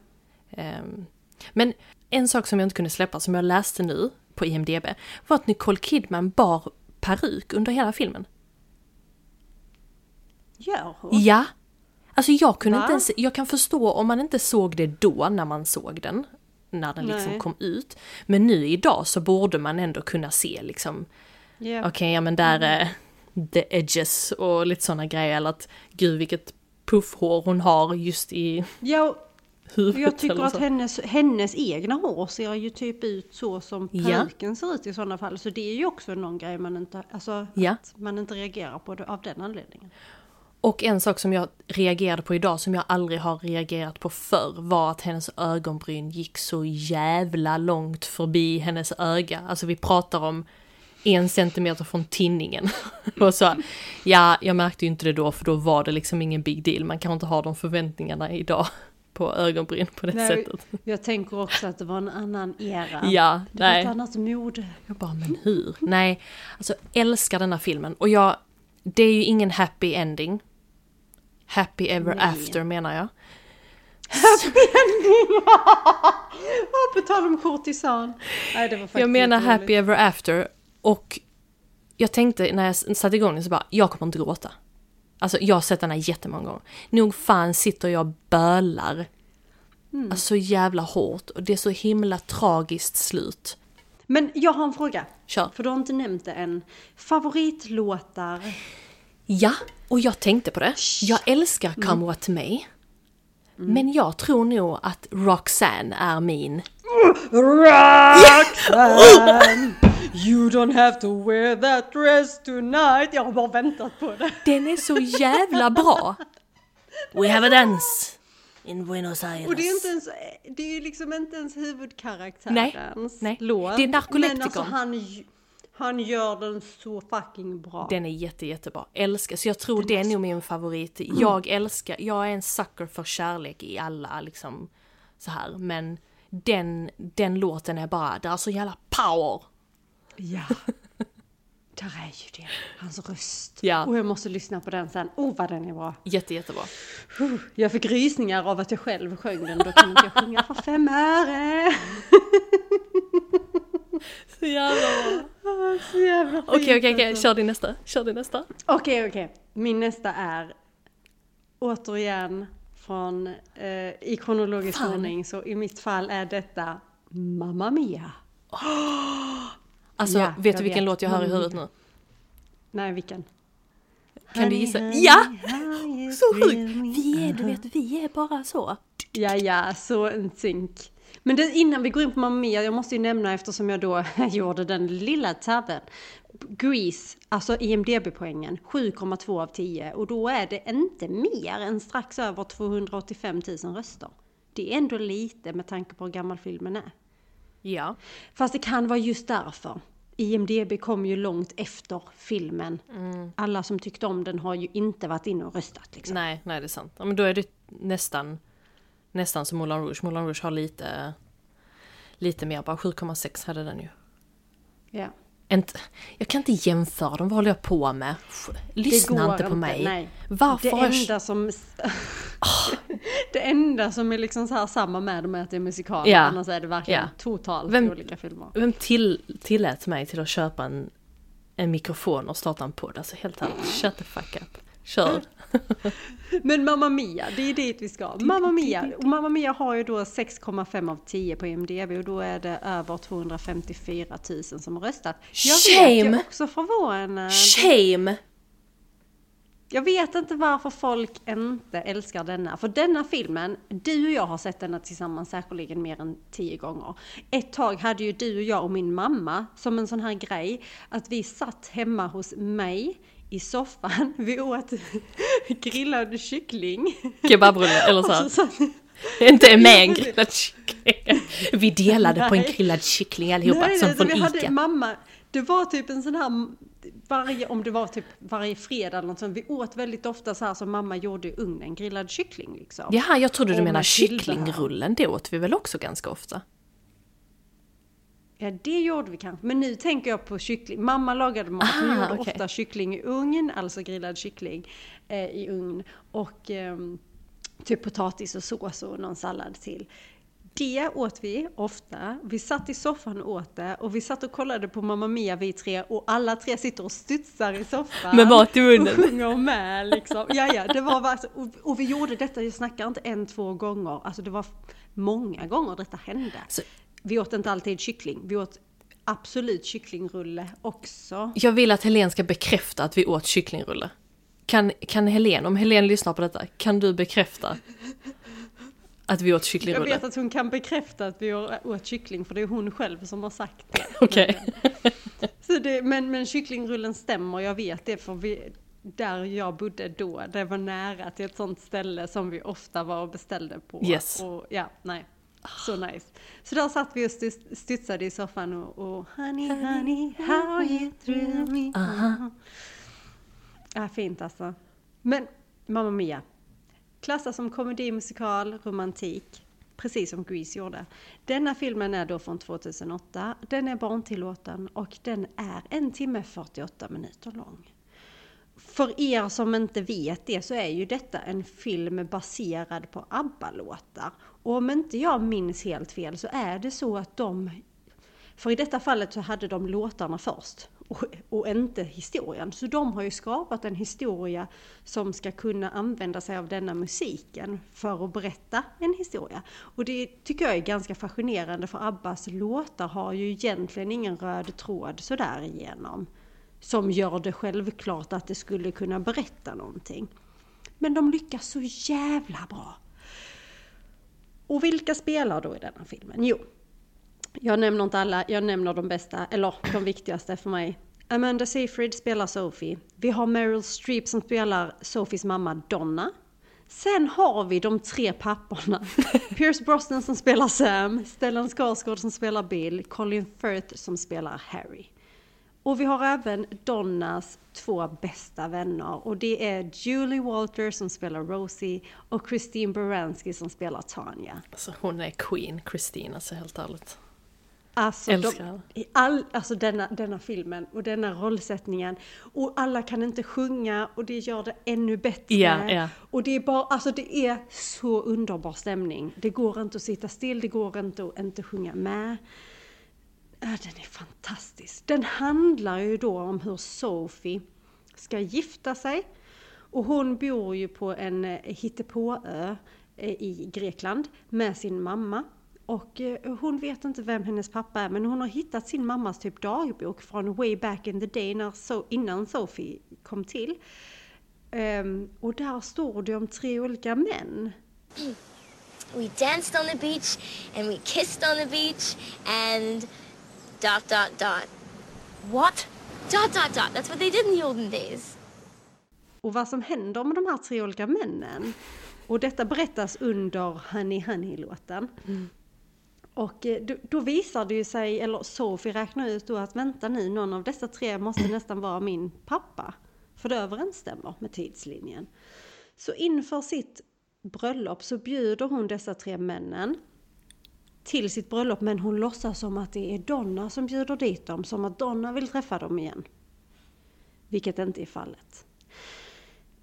Ehm, Men en sak som jag inte kunde släppa, som jag läste nu på IMDB, var att Nicole Kidman bar peruk under hela filmen. Gör hon? Ja! Alltså jag kunde Va? inte ens, jag kan förstå om man inte såg det då när man såg den, när den liksom Nej. kom ut. Men nu idag så borde man ändå kunna se liksom, Ja. okej ja men där är the edges och lite sådana grejer, eller att gud vilket puffhår hon har just i Ja, huvudet. jag tycker att hennes, hennes egna hår ser ju typ ut så som Ja. peruken ser ut i sådana fall. Så det är ju också någon grej man inte, alltså, Ja. att man inte reagerar på det av den anledningen. Och en sak som jag reagerade på idag som jag aldrig har reagerat på förr var att hennes ögonbryn gick så jävla långt förbi hennes öga. Alltså vi pratar om en centimeter från tinningen. Och så, ja, jag märkte ju inte det då för då var det liksom ingen big deal. Man kan inte ha de förväntningarna idag på ögonbryn på det Nej, sättet. Jag tänker också att det var en annan era. Ja, det var nej. ett annat mode. Jag bara, men hur? Nej, alltså älskar denna filmen. Och jag, det är ju ingen happy ending. Happy ever Nej. after menar jag. Ja, på tal om kortisan. Nej, det var faktiskt Jag menar happy ever after. Och jag tänkte när jag satte igång den så bara, jag kommer inte gråta. Alltså jag har sett den här jättemånga gånger. Nog fan sitter jag och bölar. Mm. Alltså så jävla hårt. Och det är så himla tragiskt slut. Men jag har en fråga. Kör. För du har inte nämnt det än. Favoritlåtar? Ja, och jag tänkte på det. Jag älskar Come What May. Men jag tror nog att Roxanne är min. Roxanne! You don't have to wear that dress tonight. Jag har bara väntat på det. Den är så jävla bra! We have a dance in Buenos Aires. Och det är inte ens, det är liksom inte ens huvudkaraktärens Nej, nej. låt. Det är narkoleptikon. Men alltså han, han gör den så fucking bra. Den är jätte, jättebra. Älskar, så jag tror det är nog min favorit. Jag älskar, jag är en sucker för kärlek i alla liksom så här. Men den, den låten är bara, det är så jävla power. Ja. Där är ju det. Hans röst. Ja. Och jag måste lyssna på den sen. Oh vad den är bra. Jätte, jättebra. Jag fick rysningar av att jag själv sjöng den. Då kan inte jag sjunga för fem öre. Så jävla bra. Så jävla fint, Okej, okej, okej, alltså. kör din nästa. Kör din nästa. Okej, okej. Min nästa är återigen från eh, i kronologisk Fan. ordning. Så i mitt fall är detta Mamma Mia. Alltså, Ja, vet du vilken vet. låt jag hör i Mm. huvudet nu? Nej, vilken? Kan du gissa? Ja! Så sjukt! Vi är, du vet, vi är bara så. Ja, ja, så en synk. Men det, innan vi går in på Mamma Mia, jag måste ju nämna eftersom jag då gjorde den lilla tabben. Grease, alltså IMDB-poängen, 7,2 av 10. Och då är det inte mer än strax över 285 000 röster. Det är ändå lite med tanke på hur gammal filmen är. Ja. Fast det kan vara just därför. IMDB kom ju långt efter filmen. Alla som tyckte om den har ju inte varit inne och röstat. Liksom. Nej, nej det är sant. Ja, men då är det nästan, nästan som Moulin Rouge. Moulin Rouge har lite, lite mer, bara 7,6 hade den ju. Ja. Inte, jag kan inte jämföra dem, vad håller jag på med? Lyssna inte på mig. Nej. Varför Det har jag- enda som... det enda som är liksom så här samma med dem är att det är musikal. Ja. Annars är det verkligen Ja. totalt Vem- olika filmer. Vem till, tillät mig till att köpa en, en mikrofon och starta en podd? Alltså helt ärligt, shut the fuck up. Kör. Men Mamma Mia, det är dit vi ska. Mamma Mia, och Mamma Mia har ju då 6,5 av 10 på IMDB och då är det över 254 000 som har röstat. Jag jag Shame! är också förvånad. Shame! Jag vet inte varför folk inte älskar denna. För denna filmen, du och jag har sett denna tillsammans säkerligen mer än tio gånger. Ett tag hade ju du och jag och min mamma som en sån här grej att vi satt hemma hos mig i soffan, vi åt grillad kyckling. Kebabrulle eller så. Så Inte med en grillad kyckling. Vi delade på en Nej. grillad kyckling allihopa, Nej, som nej, från vi hade Ica. mamma, det var typ en sån här, varje, om det var typ varje fredag eller något sånt, vi åt väldigt ofta så här som mamma gjorde i ugnen, grillad kyckling liksom. Jaha, jag trodde du menar Matilda. kycklingrullen. Det åt vi väl också ganska ofta? Ja, det gjorde vi kanske. Men nu tänker jag på kyckling. Mamma lagade mat. Hon Ah, gjorde okej. ofta kyckling i ugn, alltså grillad kyckling eh, i ugn. Och ehm, typ potatis och sås och någon sallad till. Det åt vi ofta. Vi satt i soffan och åt det och vi satt och kollade på Mamma Mia vi tre och alla tre sitter och studsar i soffan. Med mat i munnen. Och sjunger med liksom. Ja, ja, det var bara så, och, och vi gjorde detta, jag snackar inte en, två gånger. Alltså det var många gånger detta hände. Så- Vi åt inte alltid kyckling, vi åt absolut kycklingrulle också. Jag vill att Helen ska bekräfta att vi åt kycklingrulle. Kan, kan Helen, om Helen lyssnar på detta, kan du bekräfta att vi åt Jag kycklingrulle? vet att hon kan bekräfta att vi åt kyckling för det är hon själv som har sagt det. Okej. Så det men, men kycklingrullen stämmer, jag vet det för vi, där jag bodde då, det var nära till ett sånt ställe som vi ofta var och beställde på. Yes. Och ja, nej. Så nice. Så där satt vi och stu- studsade i soffan och, och honey, honey, how you thrill me. Ja, fint alltså. Men Mamma Mia. Klassas som komedi, musikal, romantik. Precis som Grease gjorde. Denna filmen är då från 2008. Den är barntillåten och den är en timme 48 minuter lång. För er som inte vet det så är ju detta en film baserad på ABBA-låtar. Och om inte jag minns helt fel så är det så att de för i detta fallet så hade de låtarna först och, och inte historien. Så de har ju skapat en historia som ska kunna använda sig av denna musiken för att berätta en historia. Och det tycker jag är ganska fascinerande för Abbas låtar har ju egentligen ingen röd tråd sådär igenom. Som gör det självklart att det skulle kunna berätta någonting. Men de lyckas så jävla bra. Och vilka spelar då i denna filmen? Jo, jag nämner inte alla, jag nämner de bästa, eller de viktigaste för mig. Amanda Seyfried spelar Sophie. Vi har Meryl Streep som spelar Sophies mamma Donna. Sen har vi de tre papporna. Pierce Brosnan som spelar Sam, Stellan Skarsgård som spelar Bill, Colin Firth som spelar Harry. Och vi har även Donnas två bästa vänner och det är Julie Walter som spelar Rosie och Christine Baranski som spelar Tanya. Alltså hon är Queen, Christine, alltså helt ärligt. Alltså, de, i all, alltså denna, denna filmen och denna rollsättningen. Och alla kan inte sjunga och det gör det ännu bättre. Ja, ja. Och det är bara, alltså det är så underbar stämning. Det går inte att sitta still, det går inte att inte sjunga med. Ja, den är fantastisk. Den handlar ju då om hur Sophie ska gifta sig. Och hon bor ju på en eh, hittepåö eh, i Grekland med sin mamma. Och eh, hon vet inte vem hennes pappa är men hon har hittat sin mammas typ dagbok från way back in the day när so innan Sophie kom till. Um, och där står det om tre olika män. We danced on the beach and we kissed on the beach and dot dot dot. What? Dot dot dot. That's what they did in the olden days. och vad som händer med de här tre olika männen. Och detta berättas under Honey Honey-låten. Och eh, då, då visar det ju sig, eller Sophie räknar ut då att vänta nu, någon av dessa tre måste nästan vara min pappa. För det överensstämmer med tidslinjen. Så inför sitt bröllop så bjuder hon dessa tre männen till sitt bröllop men hon låtsas som att det är Donna som bjuder dit dem, som att Donna vill träffa dem igen. Vilket inte är fallet.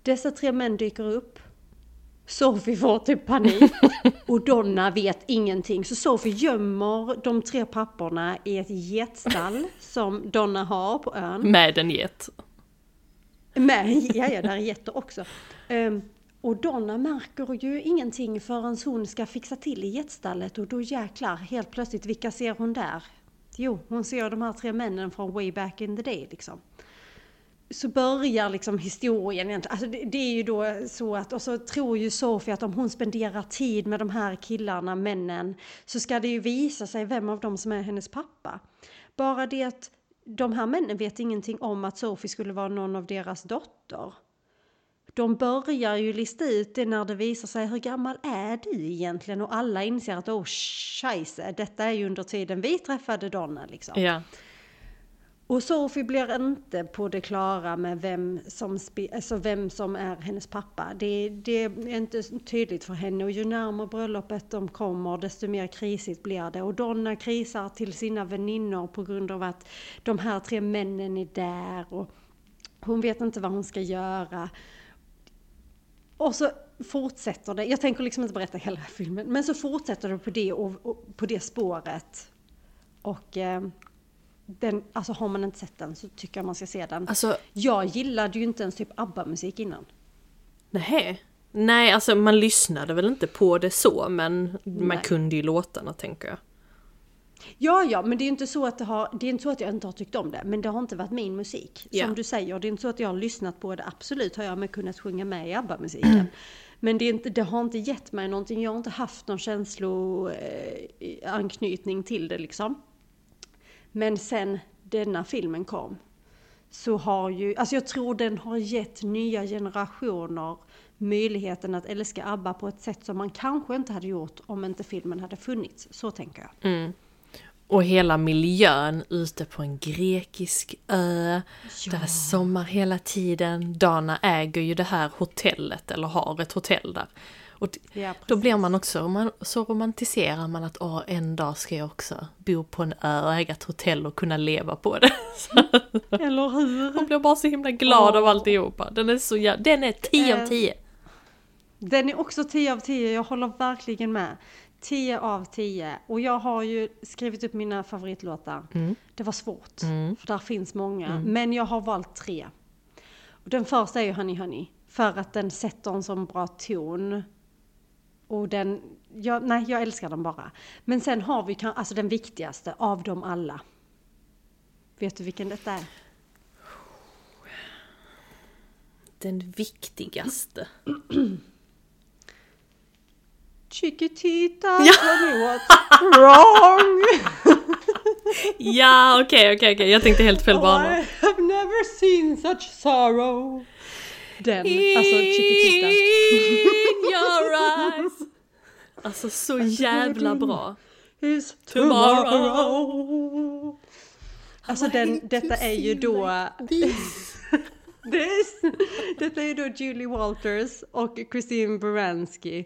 Dessa tre män dyker upp. Sophie får typ panik och Donna vet ingenting. Så Sophie gömmer de tre papporna i ett getstall som Donna har på ön. Med en get. Med, ja, ja, där är getter också. Ehm, och Donna märker ju ingenting förrän hon ska fixa till i getstallet och då jäklar, helt plötsligt, vilka ser hon där? Jo, hon ser de här tre männen från way back in the day liksom. Så börjar liksom historien egentligen. Alltså det, det är ju då så att, och så tror ju Sofie att om hon spenderar tid med de här killarna, männen, så ska det ju visa sig vem av dem som är hennes pappa. Bara det att de här männen vet ingenting om att Sofie skulle vara någon av deras dotter. De börjar ju lista ut det när det visar sig hur gammal är du egentligen och alla inser att oh scheisse, detta är ju under tiden vi träffade Donna liksom. Ja. Och Sophie blir inte på det klara med vem som, alltså vem som är hennes pappa. Det, det är inte tydligt för henne och ju närmare bröllopet de kommer desto mer krisigt blir det. Och Donna krisar till sina väninnor på grund av att de här tre männen är där och hon vet inte vad hon ska göra. Och så fortsätter det, jag tänker liksom inte berätta hela filmen, men så fortsätter det på det, och, och på det spåret. Och eh, den, alltså har man inte sett den så tycker jag man ska se den. Alltså, Jag gillade ju inte ens typ ABBA-musik innan. nej. Nej, alltså man lyssnade väl inte på det så, men man Nej. kunde ju låtarna tänker jag. Ja, ja, men det är inte så att det har, det är inte så att jag inte har tyckt om det, men det har inte varit min musik. Ja. Som du säger, det är inte så att jag har lyssnat på det, absolut har jag med kunnat sjunga med i ABBA-musiken. Men det, inte, det har inte gett mig någonting, jag har inte haft någon känsloanknytning till det liksom. Men sen denna filmen kom så har ju, alltså jag tror den har gett nya generationer möjligheten att älska ABBA på ett sätt som man kanske inte hade gjort om inte filmen hade funnits. Så tänker jag. Och hela miljön ute på en grekisk ö. Där det är sommar hela tiden. Dana äger ju det här hotellet, eller har ett hotell där. Och Ja, då blir man också, man, så romantiserar man att åh, en dag ska jag också bo på en ö och äga ett hotell och kunna leva på det. Eller hur? man blir bara så himla glad av Åh. alltihopa. Den är så den är 10 av Eh, 10. Den är också 10 av 10, jag håller verkligen med. 10 av 10. Och jag har ju skrivit upp mina favoritlåtar. Det var svårt, för där finns många. Men jag har valt tre. Och den första är ju Honey Honey. För att den sätter en sån bra ton. Och den, jag, nej jag älskar den bara. Men sen har vi alltså den viktigaste av dem alla. Vet du vilken detta är? Den viktigaste. Chiquitita, what's wrong. Ja, okej, okej, okej. Jag tänkte helt fel Oh, bana. I have never seen such sorrow. Den, alltså Chiquitita. In your eyes. Alltså så jävla bra. Is Tomorrow. tomorrow. Alltså den, detta är ju då... This. Detta är då Julie Walters och Christine Baranski.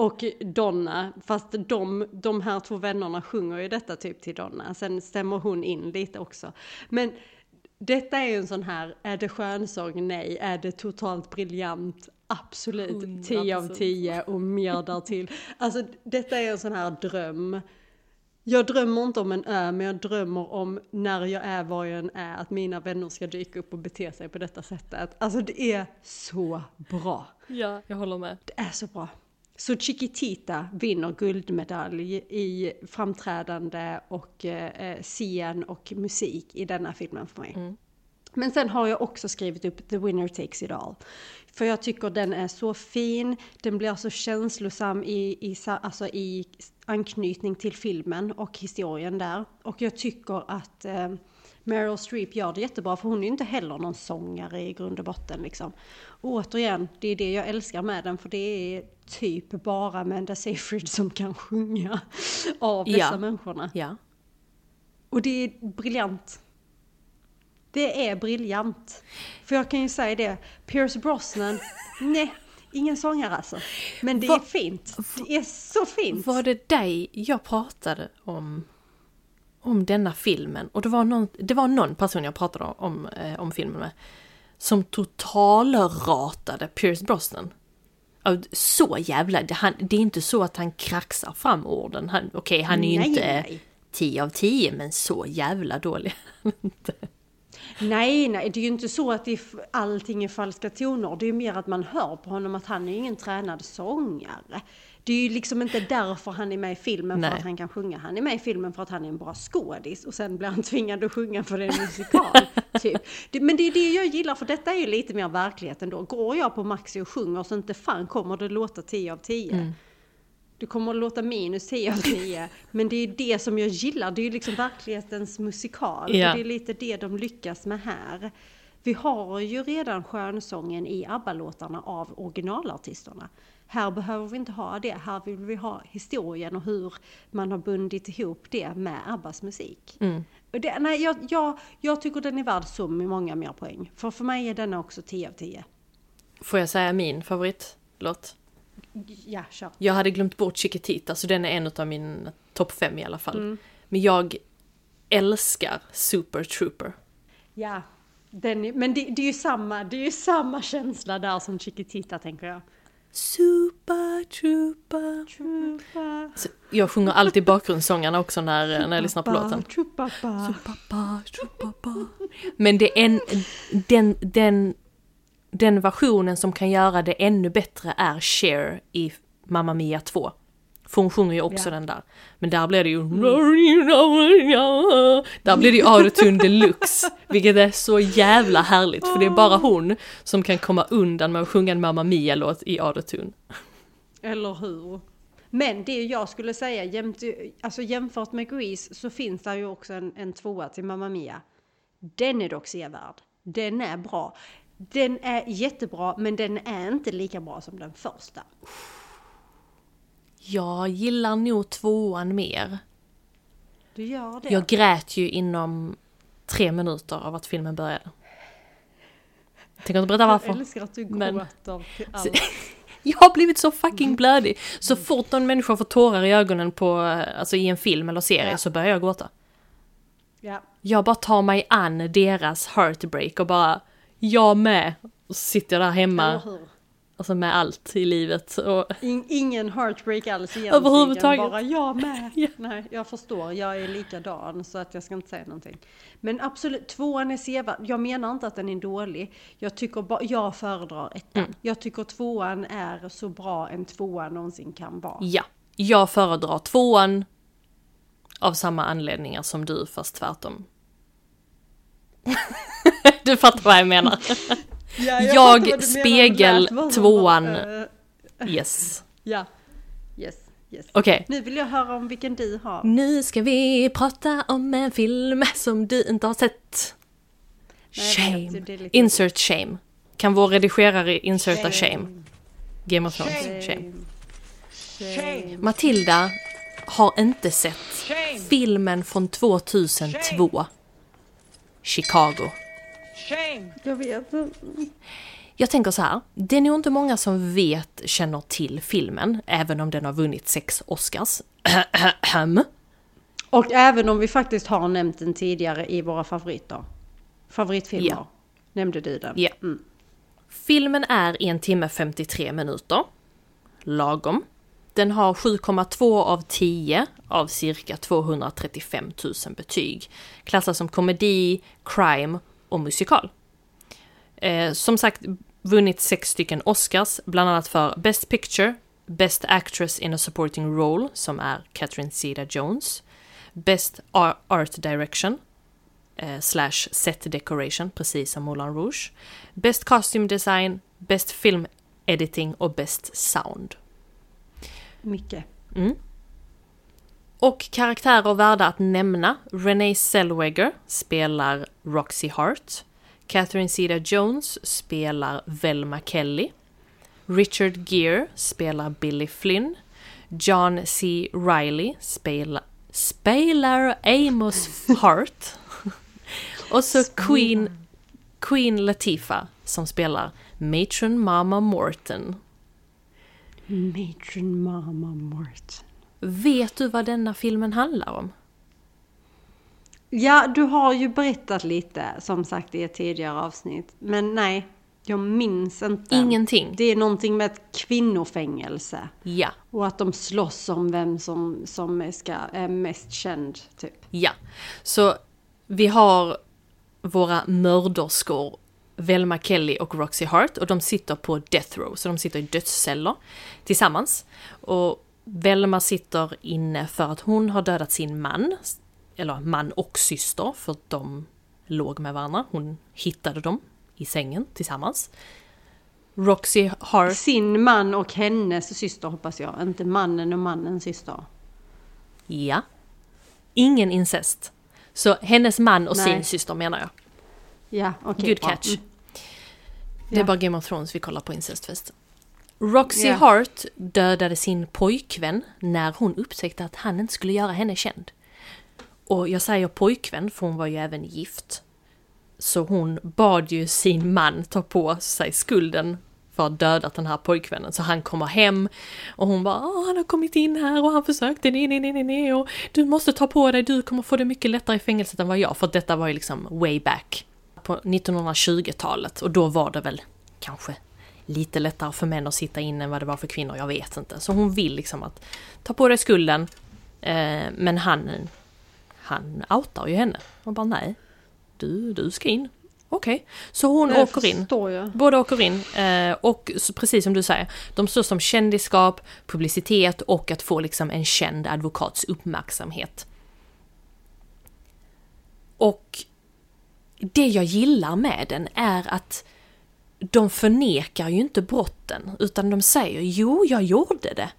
Och Donna, fast de, de här två vännerna sjunger ju detta typ till Donna. Sen stämmer hon in lite också. Men detta är ju en sån här, är det skönsång? Nej. Är det totalt briljant? Absolut. 10 av 10 och mer därtill. Alltså detta är en sån här dröm. Jag drömmer inte om en ö, men jag drömmer om när jag är var jag än är, att mina vänner ska dyka upp och bete sig på detta sättet. Alltså det är så bra. Ja, jag håller med. Det är så bra. Så Chiquitita vinner guldmedalj i framträdande och eh, scen och musik i denna filmen för mig. Men sen har jag också skrivit upp The Winner Takes It All. För jag tycker den är så fin, den blir så känslosam i, i, alltså i anknytning till filmen och historien där. Och jag tycker att eh, Meryl Streep gör det jättebra för hon är ju inte heller någon sångare i grund och botten liksom. Och återigen, det är det jag älskar med den för det är typ bara Amanda Seyfried som kan sjunga av dessa Ja. människorna. Ja. Och det är briljant. Det är briljant. För jag kan ju säga det, Pierce Brosnan, nej, ingen sångare alltså. Men det Va- är fint. Det är så fint. Var det dig jag pratade om, om denna filmen? Och det var någon, det var någon person jag pratade om, eh, om filmen med. Som totalratade Pierce Brosnan. Så jävla, det, han, det är inte så att han kraxar fram orden. Han, Okej, han är ju inte nej. 10 av 10, men så jävla dålig. Nej, nej, det är ju inte så att är, allting är falska toner. Det är ju mer att man hör på honom att han är ingen tränad sångare. Det är ju liksom inte därför han är med i filmen Nej. för att han kan sjunga. Han är med i filmen för att han är en bra skådis och sen blir han tvingad att sjunga för det är en musikal. typ. men det är det jag gillar för detta är ju lite mer verklighet ändå. Går jag på Maxi och sjunger så inte fan kommer det låta 10 av 10. Det kommer att låta minus 10 av 10. Men det är det som jag gillar. Det är ju liksom verklighetens musikal. Ja. Och det är lite det de lyckas med här. Vi har ju redan skönsången i ABBA-låtarna av originalartisterna. Här behöver vi inte ha det. Här vill vi ha historien och hur man har bundit ihop det med ABBAs musik. Och det, nej, jag, jag, jag tycker den är värd så många mer poäng. För för mig är denna också 10 av 10. Får jag säga min favoritlåt? Ja, kör. Jag hade glömt bort Chiquitita, så den är en av min topp fem i alla fall. Mm. Men jag älskar Super Trooper. Ja, den men det, det är ju samma, det är ju samma känsla där som Chiquitita tänker jag. Super Trooper. Så jag sjunger alltid bakgrundssångarna också när, när jag lyssnar på låten. Chupapa. Pappa, pappa. Men det är en, den, den, den versionen som kan göra det ännu bättre är Cher i Mamma Mia 2. För hon sjunger ju också Ja. den där. Men där blir det ju... Där blir det ju autotune deluxe. Vilket är så jävla härligt. För det är bara hon som kan komma undan med att sjunga en Mamma Mia-låt i autotune. Eller hur? Men det jag skulle säga, jämt, alltså jämfört med Grease så finns det ju också en, en tvåa till Mamma Mia. Den är dock sevärd. Den är bra. Den är jättebra men den är inte lika bra som den första. Jag gillar nog tvåan mer. Du gör det? Jag grät ju inom tre minuter av att filmen började. Jag tänker inte berätta varför. Jag älskar att du Men- gråter till allt. Jag har blivit så fucking blödig. Så fort någon människa får tårar i ögonen på, alltså i en film eller serie Ja. så börjar jag gråta. Ja. Jag bara tar mig an deras heartbreak och bara, jag med. Och så sitter jag där hemma? Alltså med allt i livet. Och, In, ingen heartbreak alls egentligen. Överhuvudtaget. Bara jag med. Ja. Nej, jag förstår. Jag är likadan så att jag ska inte säga någonting. Men absolut, tvåan är sevärd. Jag menar inte att den är dålig. Jag tycker bara, jag föredrar ettan. Mm. Jag tycker tvåan är så bra en tvåa någonsin kan vara. ja, jag föredrar tvåan av samma anledningar som du, fast tvärtom. du fattar vad jag menar. Ja, Jag menar. spegel tvåan. eh, Yes. Ja. Yes. Yes. Okej. Nu vill jag höra om vilken du har. Nu ska vi prata om en film som du inte har sett. Jag Shame. lite- Insert shame. Kan vår redigerare inserta shame? Game of Thrones. Shame. Matilda har inte sett filmen från 2002. Chicago. Jag vet. Jag tänker så här, det är nog inte många som vet, känner till filmen, även om den har vunnit sex Oscars. Och även om vi faktiskt har nämnt den tidigare i våra favoriter. Favoritfilmer. Ja. Nämnde du den? Ja. Filmen är en timme 53 minuter. Lagom. Den har 7,2 av 10 av cirka 235 000 betyg. Klassas som komedi, crime och musikal. Eh, som sagt, vunnit sex stycken Oscars, bland annat för Best Picture, Best Actress in a Supporting Role, som är Catherine Zeta-Jones, Best Ar- Art Direction, eh, slash Set Decoration, precis som Moulin Rouge, Best Costume Design, Best Film Editing och Best Sound. Mycket. Och karaktärer värda att nämna. Renee Zellweger spelar Roxy Hart. Catherine Zeta-Jones spelar Velma Kelly. Richard Gere spelar Billy Flynn. John C. Reilly spelar, spelar Amos Hart. Och så Queen, Queen Latifah som spelar Matron Mama Morton. Matron Mama Morton. Vet du vad denna filmen handlar om? Ja, du har ju berättat lite som sagt i ett tidigare avsnitt. Men nej, jag minns inte. Ingenting. Det är någonting med ett kvinnofängelse. Ja. Och att de slåss om vem som, som ska, är mest känd, typ. Ja, så vi har våra mörderskor Velma Kelly och Roxy Hart och de sitter på death row, så de sitter i dödsceller tillsammans. Och Velma sitter inne för att hon har dödat sin man, eller man och syster, för de låg med varandra. Hon hittade dem i sängen tillsammans. Roxy Hart Sin man och hennes syster hoppas jag. Inte mannen och mannens syster. Ja. Ingen incest. Så hennes man och Nej. sin syster menar jag. Ja, okej. Good bra. catch. Mm. Det är Ja. bara Game of Thrones vi kollar på incestfest. Roxy Ja. Hart dödade sin pojkvän när hon upptäckte att han inte skulle göra henne känd. Och jag säger pojkvän för hon var ju även gift. Så hon bad ju sin man ta på sig skulden för att dödat den här pojkvännen. Så han kommer hem och hon bara Åh, han har kommit in här och han försökte nej, nej, nej, nej, och du måste ta på dig, du kommer få det mycket lättare i fängelset än vad jag. För detta var ju liksom way back på 1920-talet och då var det väl kanske lite lättare för män att sitta inne än vad det var för kvinnor, jag vet inte. Så hon vill liksom att ta på dig skulden. Eh, men han, han outar ju henne och bara nej, du, du ska in. Okej, så hon Det åker in. jag. Båda åker in eh, och så, precis som du säger, de står som kändisskap, publicitet och att få liksom en känd advokats uppmärksamhet. Och det jag gillar med den är att de förnekar ju inte brotten, utan de säger jo, jag gjorde det.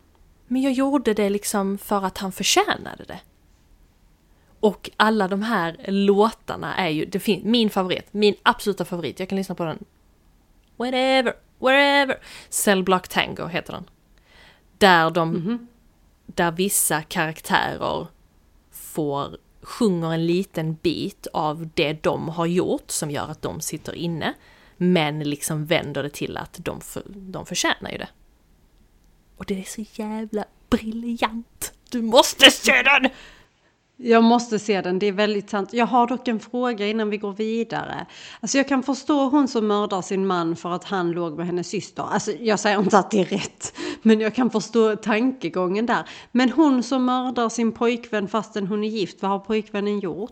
Men jag gjorde det liksom för att han förtjänade det. Och alla de här låtarna är ju, det fin- min favorit, min absoluta favorit, jag kan lyssna på den whatever, wherever. Cell Block Tango heter den. Där de, där vissa karaktärer får, sjunger en liten bit av det de har gjort som gör att de sitter inne. Men liksom vänder det till att de, för, de förtjänar ju det. Och det är så jävla briljant! Du måste se den! Jag måste se den, det är väldigt sant. Jag har dock en fråga innan vi går vidare. Alltså jag kan förstå hon som mördar sin man för att han låg med hennes syster. Alltså jag säger inte att det är rätt, men jag kan förstå tankegången där. Men hon som mördar sin pojkvän fastän hon är gift, vad har pojkvännen gjort?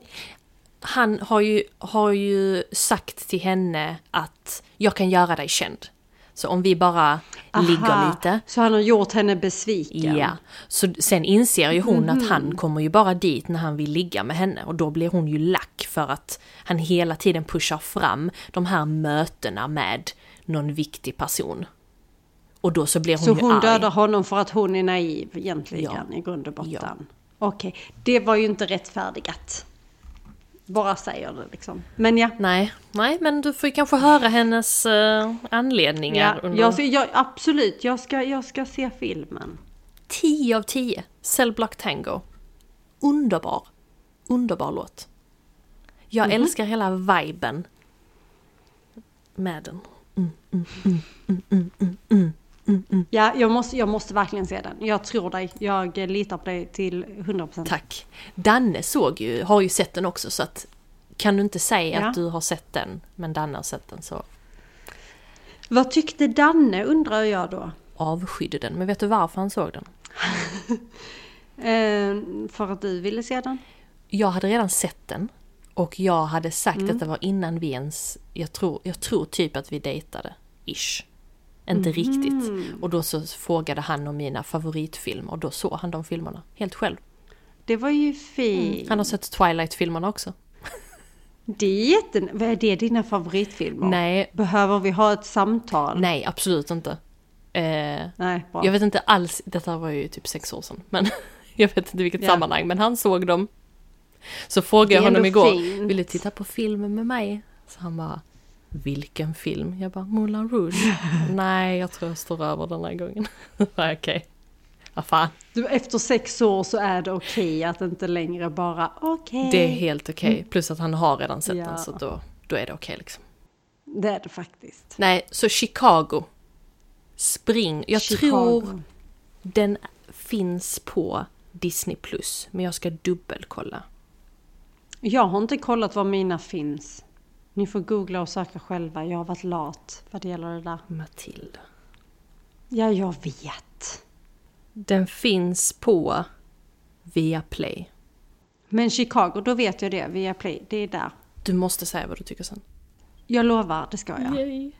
Han har ju, har ju sagt till henne att jag kan göra dig känd. Så om vi bara ligger Aha, lite. Så han har gjort henne besviken? Ja, så sen inser ju hon att Mhm. han kommer ju bara dit när han vill ligga med henne och då blir hon ju lack för att han hela tiden pushar fram de här mötena med någon viktig person. Och då så blir hon Så ju hon arg. dödar honom för att hon är naiv egentligen Ja. i grund och botten. Ja. Okej, det var ju inte rättfärdigat. Bara säger det liksom. Men ja. Nej, nej, men du får ju kanske höra hennes uh, anledningar Ja, under... jag, jag, absolut, jag ska, jag ska se filmen. 10 av 10. Cell Block Tango. Underbar. Underbar låt. Jag Mhm. älskar hela viben med den. Ja, jag måste, jag måste verkligen se den. Jag tror dig. Jag litar på dig till 100%. Tack. Danne såg ju, har ju sett den också så att kan du inte säga Ja. att du har sett den men Danne har sett den så Vad tyckte Danne undrar jag då? avskydde den. Men vet du varför han såg den? Eh, för att du ville se den? Jag hade redan sett den och jag hade sagt att det var innan vi ens, jag tror, jag tror typ att vi dejtade, ish. Inte riktigt. Och då så frågade han om mina favoritfilmer och då såg han de filmerna helt själv. Det var ju fint. Han har sett Twilight-filmerna också. Det är jätten... Vad är det dina favoritfilmer? Nej. Behöver vi ha ett samtal? Nej, absolut inte. Eh, Nej, bra. jag vet inte alls, detta var ju typ sex år sedan, men jag vet inte vilket Ja. sammanhang, men han såg dem. Så frågade jag honom igår, fint. vill du titta på filmen med mig? Så han bara, vilken film? Jag bara, Moulin Rouge. Nej, jag tror jag står över den här gången. Okej. Fan, Du, efter sex år så är det okej att inte längre bara okej. det är helt okej. Plus att han har redan sett Ja. den, så då, då är det okej liksom. Det är det faktiskt. Nej, så Chicago. Spring. Jag Chicago. tror den finns på Disney+. Plus, Men jag ska dubbelkolla. Jag har inte kollat var mina finns. Ni får googla och söka själva. Jag har varit lat vad det gäller det där. Matilda. Ja, jag vet. Den finns på Viaplay. Men Chicago, då vet jag det. Via Play, det är där. Du måste säga vad du tycker sen. Jag lovar, det ska jag. Yay.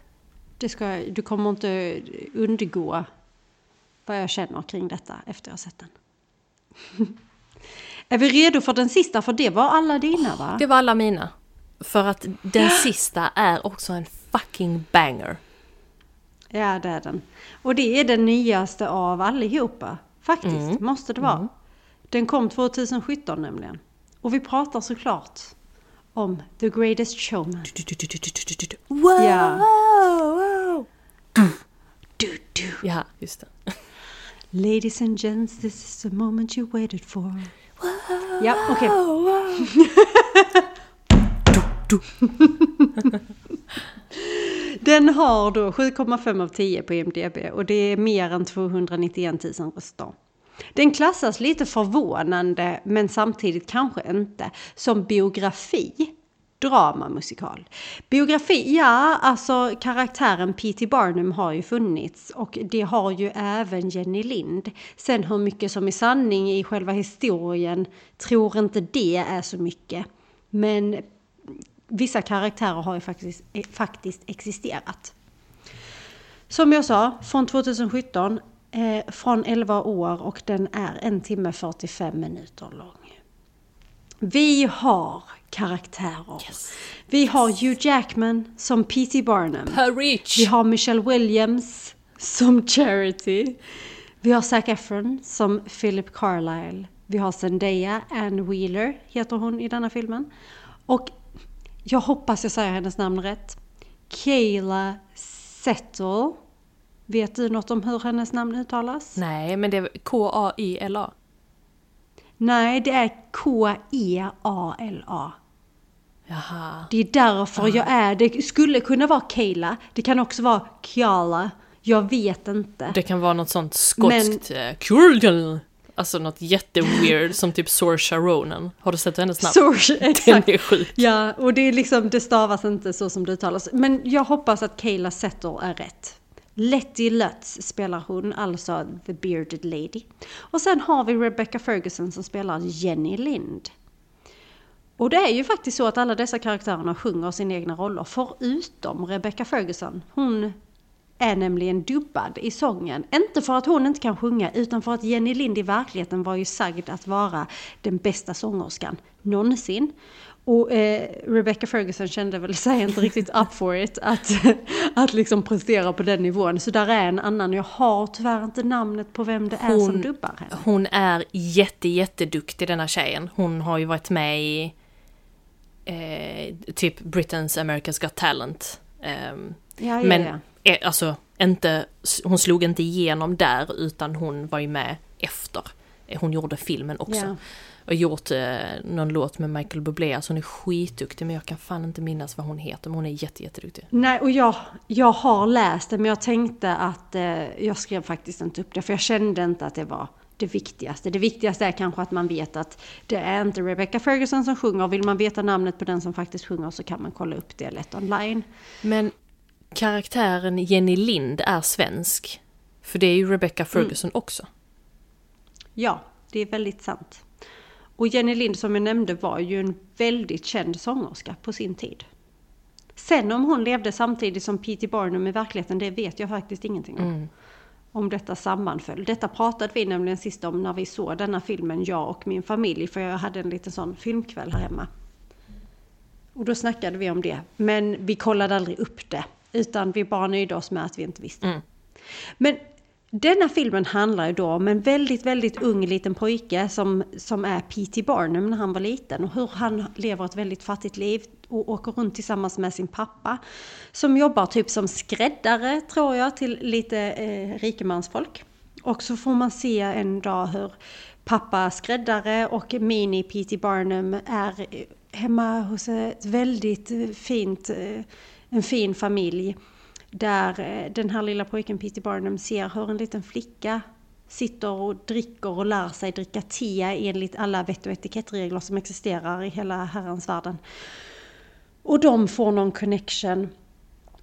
Det ska jag. Du kommer inte undergå vad jag känner kring detta efter jag har sett den. är vi redo för den sista? För det var alla dina va? Det var alla mina. För att den sista är också en fucking banger. Ja, det är den. Och det är den nyaste av allihopa. Faktiskt, måste det vara. Den kom 2017 nämligen. Och vi pratar såklart om The Greatest Showman. Wow! Ja. Du, du. Ja, just det. Ladies and gents, this is the moment you waited for. Ja, okej. Den har då 7,5 av 10 på IMDB och det är mer än 291 000 röster. Den klassas lite förvånande, men samtidigt kanske inte, som biografi. Dramamusikal. Biografi, ja, alltså karaktären P.T. Barnum har ju funnits och det har ju även Jenny Lind. Sen hur mycket som är sanning i själva historien tror inte det är så mycket. Men vissa karaktärer har ju faktiskt, eh, faktiskt existerat. Som jag sa, från 2017, eh, från 11 år och den är en timme 45 minuter lång. Vi har karaktärer. Vi har Hugh Jackman som P.T. Barnum. Per Rich. Vi har Michelle Williams som Charity. Vi har Zac Efron som Philip Carlyle. Vi har Zendaya, Ann Wheeler heter hon i denna filmen. Och jag hoppas jag säger hennes namn rätt. Kayla Settle. Vet du något om hur hennes namn uttalas? Nej, men det är K-A-Y-L-A. Nej, det är K-E-A-L-A. Jaha. Det är därför jag är, det skulle kunna vara Kayla, det kan också vara Kiala, jag vet inte. Det kan vara något sånt skotskt... Men... Alltså något jätteweird som typ Saoirse Ronan. Har du sett hennes namn? Den exakt. är sjuk. Ja, och det är liksom, det stavas inte så som det uttalas. Men jag hoppas att Kayla Settle är rätt. Letty Lutz spelar hon, alltså The Bearded Lady. Och sen har vi Rebecca Ferguson som spelar Jenny Lind. Och det är ju faktiskt så att alla dessa karaktärerna sjunger sina egna roller, förutom Rebecca Ferguson. Hon är nämligen dubbad i sången. Inte för att hon inte kan sjunga utan för att Jenny Lind i verkligheten var ju sagd att vara den bästa sångerskan någonsin. Och eh, Rebecca Ferguson kände väl sig inte riktigt up for it att, att liksom prestera på den nivån. Så där är en annan, jag har tyvärr inte namnet på vem det är som dubbar henne. Hon är jätte, jätteduktig denna tjejen. Hon har ju varit med i eh, typ Britain's America's Got Talent. Um, Ja, ja, men ja. alltså, inte, hon slog inte igenom där utan hon var ju med efter. Eh, Hon gjorde filmen också. Ja. Och gjort eh, någon låt med Michael Bublé, alltså hon är skitduktig men jag kan fan inte minnas vad hon heter, men hon är jätte, jätteduktig. Nej, och jag, jag har läst det men jag tänkte att eh, jag skrev faktiskt inte upp det för jag kände inte att det var det viktigaste. Det viktigaste är kanske att man vet att det är inte Rebecca Ferguson som sjunger. Vill man veta namnet på den som faktiskt sjunger så kan man kolla upp det lätt online. Men karaktären Jenny Lind är svensk. För det är ju Rebecca Ferguson också. Ja, det är väldigt sant. Och Jenny Lind som jag nämnde var ju en väldigt känd sångerska på sin tid. Sen om hon levde samtidigt som P.T. Barnum i verkligheten, det vet jag faktiskt ingenting om. Om detta sammanföll. Detta pratade vi nämligen sist om när vi såg denna filmen, jag och min familj, för jag hade en liten sån filmkväll här hemma. Och då snackade vi om det, men vi kollade aldrig upp det, utan vi bara nöjde oss med att vi inte visste. Men denna filmen handlar ju då om en väldigt, väldigt ung liten pojke som, som är P.T. Barnum när han var liten och hur han lever ett väldigt fattigt liv och åker runt tillsammans med sin pappa som jobbar typ som skräddare tror jag till lite eh, rikemansfolk. Och så får man se en dag hur pappa skräddare och Mini P.T. Barnum är eh, hemma hos ett väldigt eh, fint, eh, en fin familj. Där eh, den här lilla pojken P.T. Barnum ser hur en liten flicka sitter och dricker och lär sig dricka te enligt alla vett och etikettregler som existerar i hela herrans världen. Och de får någon connection,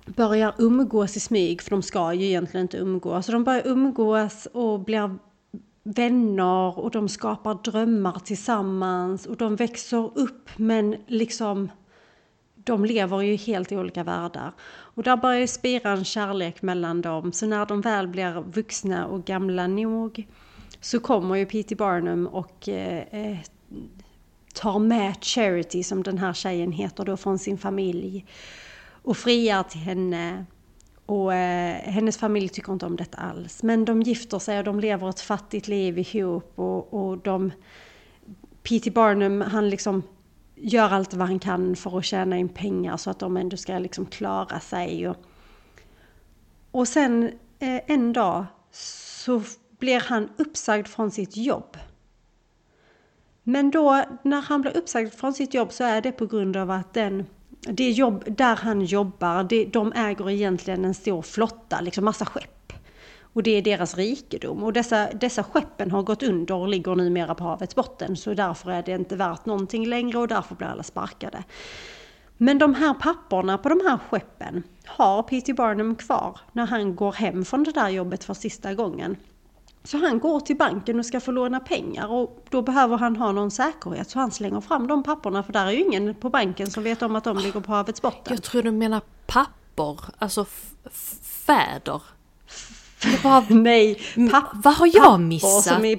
börjar umgås i smyg, för de ska ju egentligen inte umgås. Så de börjar umgås och blir vänner och de skapar drömmar tillsammans och de växer upp men liksom de lever ju helt i olika världar. Och där börjar ju spira en kärlek mellan dem. Så när de väl blir vuxna och gamla nog så kommer ju P.T. Barnum och eh, eh, tar med Charity, som den här tjejen heter då, från sin familj. Och friar till henne. Och eh, hennes familj tycker inte om detta alls. Men de gifter sig och de lever ett fattigt liv ihop. Och, och de... P.T. Barnum, han liksom gör allt vad han kan för att tjäna in pengar så att de ändå ska liksom klara sig. Och, och sen eh, en dag så blir han uppsagd från sitt jobb. Men då när han blir uppsagd från sitt jobb så är det på grund av att den, det jobb där han jobbar, det, de äger egentligen en stor flotta, liksom massa skepp. Och det är deras rikedom. Och dessa, dessa skeppen har gått under och ligger numera på havets botten. Så därför är det inte värt någonting längre och därför blir alla sparkade. Men de här papporna på de här skeppen har P.T. Barnum kvar när han går hem från det där jobbet för sista gången. Så han går till banken och ska få låna pengar och då behöver han ha någon säkerhet så han slänger fram de papporna för där är ju ingen på banken som vet om att de ligger på havets botten. Jag tror du menar pappor, alltså fäder. Bara, Nej, papp, vad har jag missat? Som är,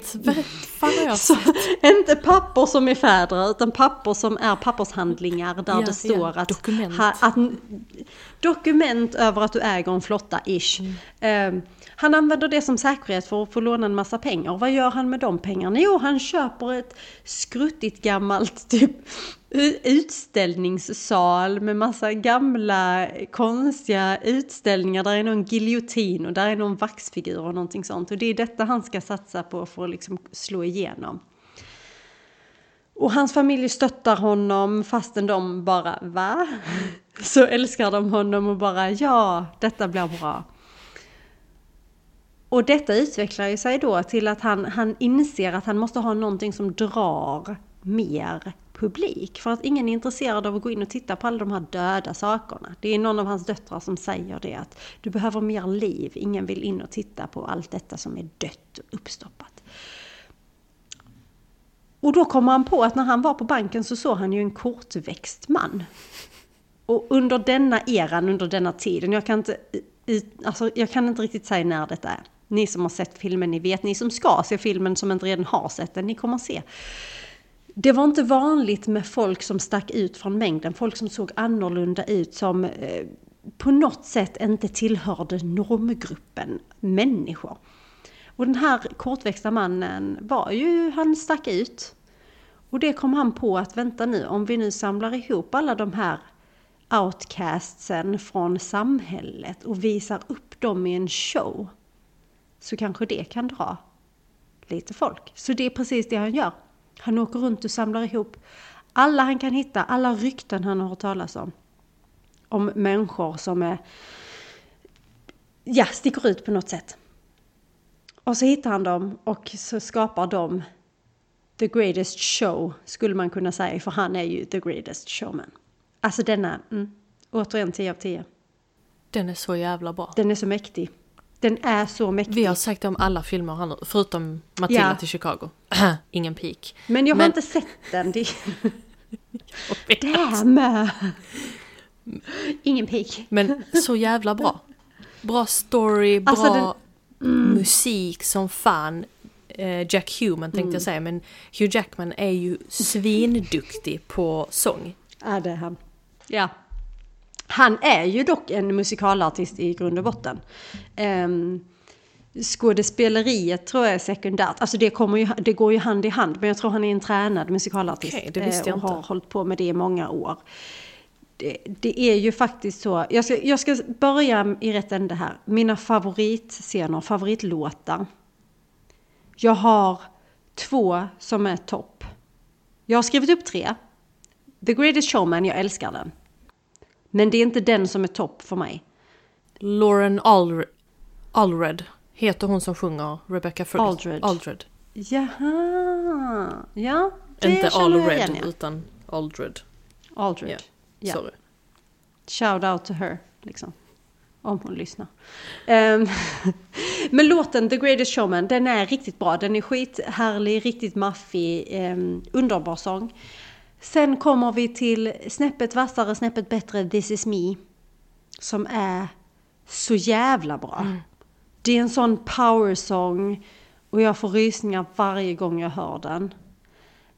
Vad har jag så, inte pappor som är fäder utan pappor som är pappershandlingar där Ja, det står ja, att, dokument. ha, att... Dokument över att du äger en flotta, ish. Mm. Eh, han använder det som säkerhet för att få låna en massa pengar. Vad gör han med de pengarna? Jo, han köper ett skruttigt gammalt typ utställningssal med massa gamla konstiga utställningar. Där är någon giljotin och där är någon vaxfigur och någonting sånt. Och det är detta han ska satsa på för att liksom slå igenom. Och hans familj stöttar honom fastän de bara va? Så älskar de honom och bara ja, detta blir bra. Och detta utvecklar ju sig då till att han, han inser att han måste ha någonting som drar mer publik. För att ingen är intresserad av att gå in och titta på alla de här döda sakerna. Det är någon av hans döttrar som säger det att du behöver mer liv. Ingen vill in och titta på allt detta som är dött och uppstoppat. Och då kommer han på att när han var på banken så såg han ju en kortväxt man. Och under denna eran, under denna tiden, jag kan inte alltså jag kan inte riktigt säga när detta är. Ni som har sett filmen, ni vet. Ni som ska se filmen som inte redan har sett den, ni kommer se. Det var inte vanligt med folk som stack ut från mängden, folk som såg annorlunda ut, som eh, på något sätt inte tillhörde normgruppen människor. Och den här kortväxta mannen var ju, han stack ut. Och det kom han på att vänta nu, om vi nu samlar ihop alla de här outcastsen från samhället och visar upp dem i en show så kanske det kan dra lite folk. Så det är precis det han gör. Han åker runt och samlar ihop alla han kan hitta, alla rykten han har hört talas om. Om människor som är, ja, sticker ut på något sätt. Och så hittar han dem och så skapar de the greatest show, skulle man kunna säga, för han är ju the greatest showman. Alltså denna, mm, återigen 10 av 10. Den är så jävla bra. Den är så mäktig. Den är så mäktig. Vi har sagt det om alla filmer han förutom Matilda Ja. till Chicago. Ingen peak. Men jag har Men- inte sett den. Det... Damn! Ingen pik. Men så jävla bra. Bra story, bra Alltså, musik som fan. Eh, Jack Human tänkte Mm. jag säga, men Hugh Jackman är ju svinduktig på sång. Ja, det är han. Ja. Han är ju dock en musikalartist i grund och botten. Um, skådespeleriet tror jag är sekundärt. Alltså det, kommer ju, det går ju hand i hand. Men jag tror han är en tränad musikalartist. Okej, det visste eh, jag och inte. har hållit på med det i många år. Det, det är ju faktiskt så. Jag ska, jag ska börja i rätt ände här. Mina favoritscener, favoritlåtar. Jag har två som är topp. Jag har skrivit upp tre. The Greatest Showman, jag älskar den. Men det är inte den som är topp för mig. Lauren Alr- Allred heter hon som sjunger Rebecca First. Aldred. Aldred. Jaha, ja. Det Inte Allred igen, ja. utan Aldred. Aldred. Ja, Ja. sorry. Shout out to her, liksom. Om hon lyssnar. Ehm, men låten The Greatest Showman, den är riktigt bra. Den är skithärlig, riktigt maffig, um, underbar sång. Sen kommer vi till snäppet vassare, snäppet bättre This is me. Som är så jävla bra. Det är en sån powersång och jag får rysningar varje gång jag hör den.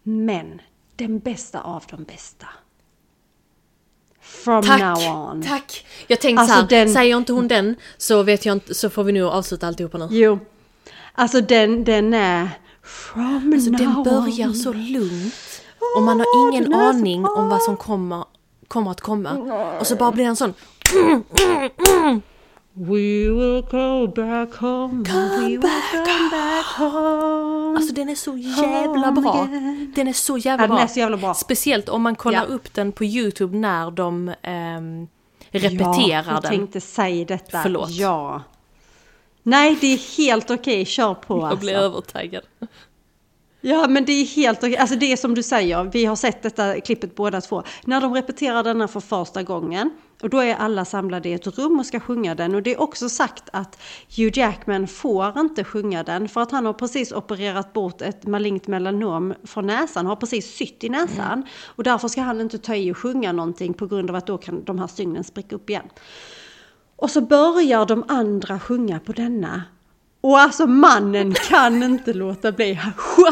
Men den bästa av de bästa. From Tack! now on. Tack! Jag tänkte Alltså, så här, den- säger inte hon den så vet jag inte, så får vi nog avsluta alltihopa nu. Jo. Alltså den, den är from Alltså den now börjar on. så lugnt och man har ingen aning om vad som kommer, kommer att komma. Och så bara blir den sån We will go back home. we will come back home. Alltså den är så jävla bra. again. Den är så jävla Ja, den bra. är så jävla bra. Speciellt om man kollar Ja. upp den på YouTube när de ehm, ja, repeterar jag den. tänkte säga detta. Förlåt. Ja. Nej, det är helt okej. Kör på Jag alltså. blir övertaggad. Ja, men det är helt okej. Alltså det är som du säger, vi har sett detta klippet båda två. När de repeterar denna för första gången och då är alla samlade i ett rum och ska sjunga den. Och det är också sagt att Hugh Jackman får inte sjunga den för att han har precis opererat bort ett malignt melanom från näsan, har precis sytt i näsan. Och därför ska han inte ta i och sjunga någonting på grund av att då kan de här stygnen spricka upp igen. Och så börjar de andra sjunga på denna. Och alltså mannen kan inte låta bli.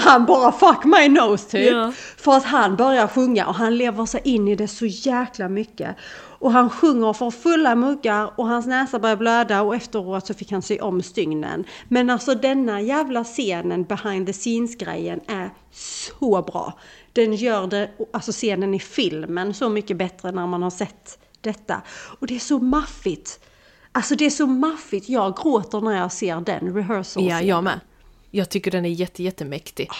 Han bara fuck my nose typ. Ja. För att han börjar sjunga och han lever sig in i det så jäkla mycket. Och han sjunger för fulla muggar och hans näsa börjar blöda och efteråt så fick han sy om stygnen. Men alltså denna jävla scenen behind the scenes grejen är så bra. Den gör det, alltså scenen i filmen så mycket bättre när man har sett detta. Och det är så maffigt. Alltså det är så maffigt. Jag gråter när jag ser den rehearsal Ja, jag med. Jag tycker den är jätte, jättemäktig.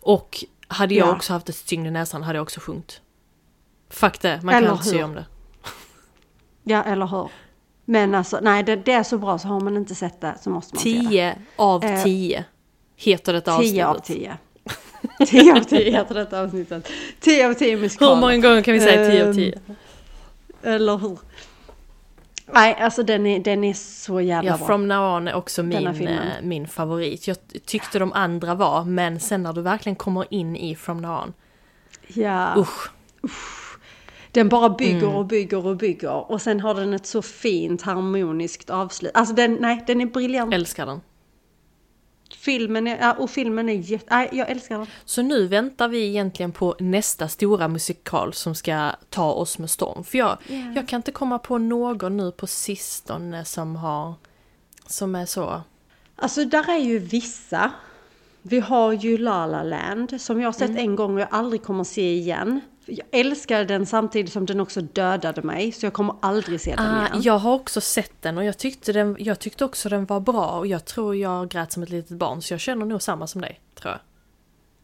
Och hade jag Ja. också haft ett stygn i näsan hade jag också sjungit. Fuck det, man Eller kan inte hur? om det. Ja, eller hur? Men alltså, nej det, det är så bra så har man inte sett det så måste man se det. 10 av Eh, 10 heter detta avsnittet. 10 av 10. 10 av 10 heter detta avsnittet. 10 av 10 musikaler. Hur många gånger kan vi säga 10 av Ehm, 10? Eller hur? Nej, alltså den är, den är så jävla Ja, bra. From Now On är också min, eh, min favorit. Jag tyckte de andra var, men sen när du verkligen kommer in i From Now On, Ja. usch. Den bara bygger Mm. och bygger och bygger och sen har den ett så fint harmoniskt avslut. Alltså den, nej, den är briljant. Älskar den. Filmen är, och filmen är jätte, nej, jag älskar den. Så nu väntar vi egentligen på nästa stora musikal som ska ta oss med storm. För jag, jag kan inte komma på någon nu på sistone som har, som är så. Alltså där är ju vissa. Vi har ju La La Land som jag har sett en gång och jag aldrig kommer se igen. Jag älskar den samtidigt som den också dödade mig så jag kommer aldrig se den Ah, igen. jag har också sett den och jag tyckte, den, jag tyckte också den var bra och jag tror jag grät som ett litet barn så jag känner nog samma som dig, tror jag.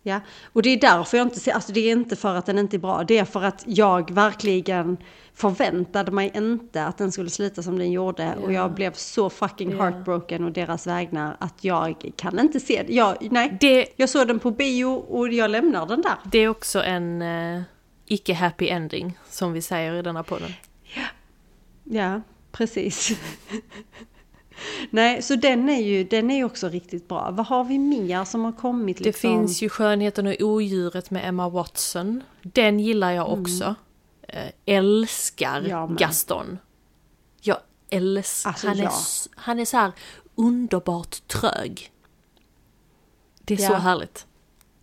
Ja, och det är därför jag inte ser, alltså det är inte för att den inte är bra, det är för att jag verkligen förväntade mig inte att den skulle sluta som den gjorde och jag blev så fucking Ja. heartbroken och deras vägnar att jag kan inte se det. Jag, nej, Det, jag såg den på bio och jag lämnar den där. det är också en eh, icke-happy ending, som vi säger i denna podden. Ja, precis. Nej, så den är ju den är också riktigt bra. Vad har vi mer som har kommit? Det Liksom? finns ju Skönheten och odjuret med Emma Watson. Den gillar jag också. Eh, älskar Mm. Jag med. Gaston. Jag älskar... Alltså, han, är, ja. han är så här underbart trög. Det är så Ja. härligt.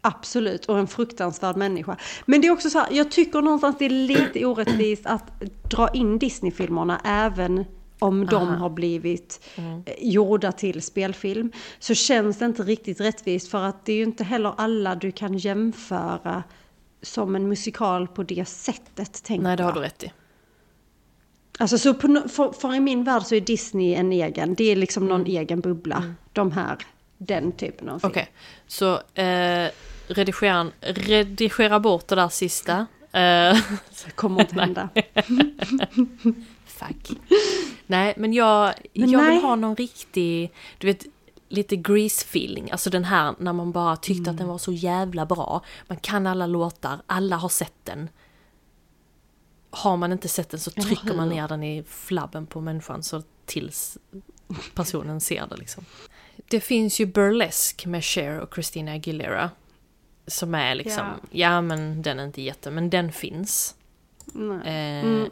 Absolut, och en fruktansvärd människa. Men det är också så här, jag tycker någonstans det är lite orättvist att dra in Disney-filmerna även om de har blivit Mm. eh, gjorda till spelfilm. Så känns det inte riktigt rättvist för att det är ju inte heller alla du kan jämföra som en musikal på det sättet, tänker Nej, det har du rätt i. Alltså så på, för, för i min värld så är Disney en egen, det är liksom någon Mm. egen bubbla. De här, den typen av film. Okej, så eh, redigera, redigera bort det där sista. Eh, Kommer inte hända. Fuck. Nej, men jag, Men jag nej. vill ha någon riktig, du vet, lite grease-feeling. Alltså den här när man bara tyckte Mm. att den var så jävla bra. Man kan alla låtar, alla har sett den. Har man inte sett den så trycker man ner den i flabben på människan så tills personen ser det liksom. Det finns ju Burlesque med Cher och Christina Aguilera. Som är liksom, Ja. ja men den är inte jätte, men den finns. Eh, Mm.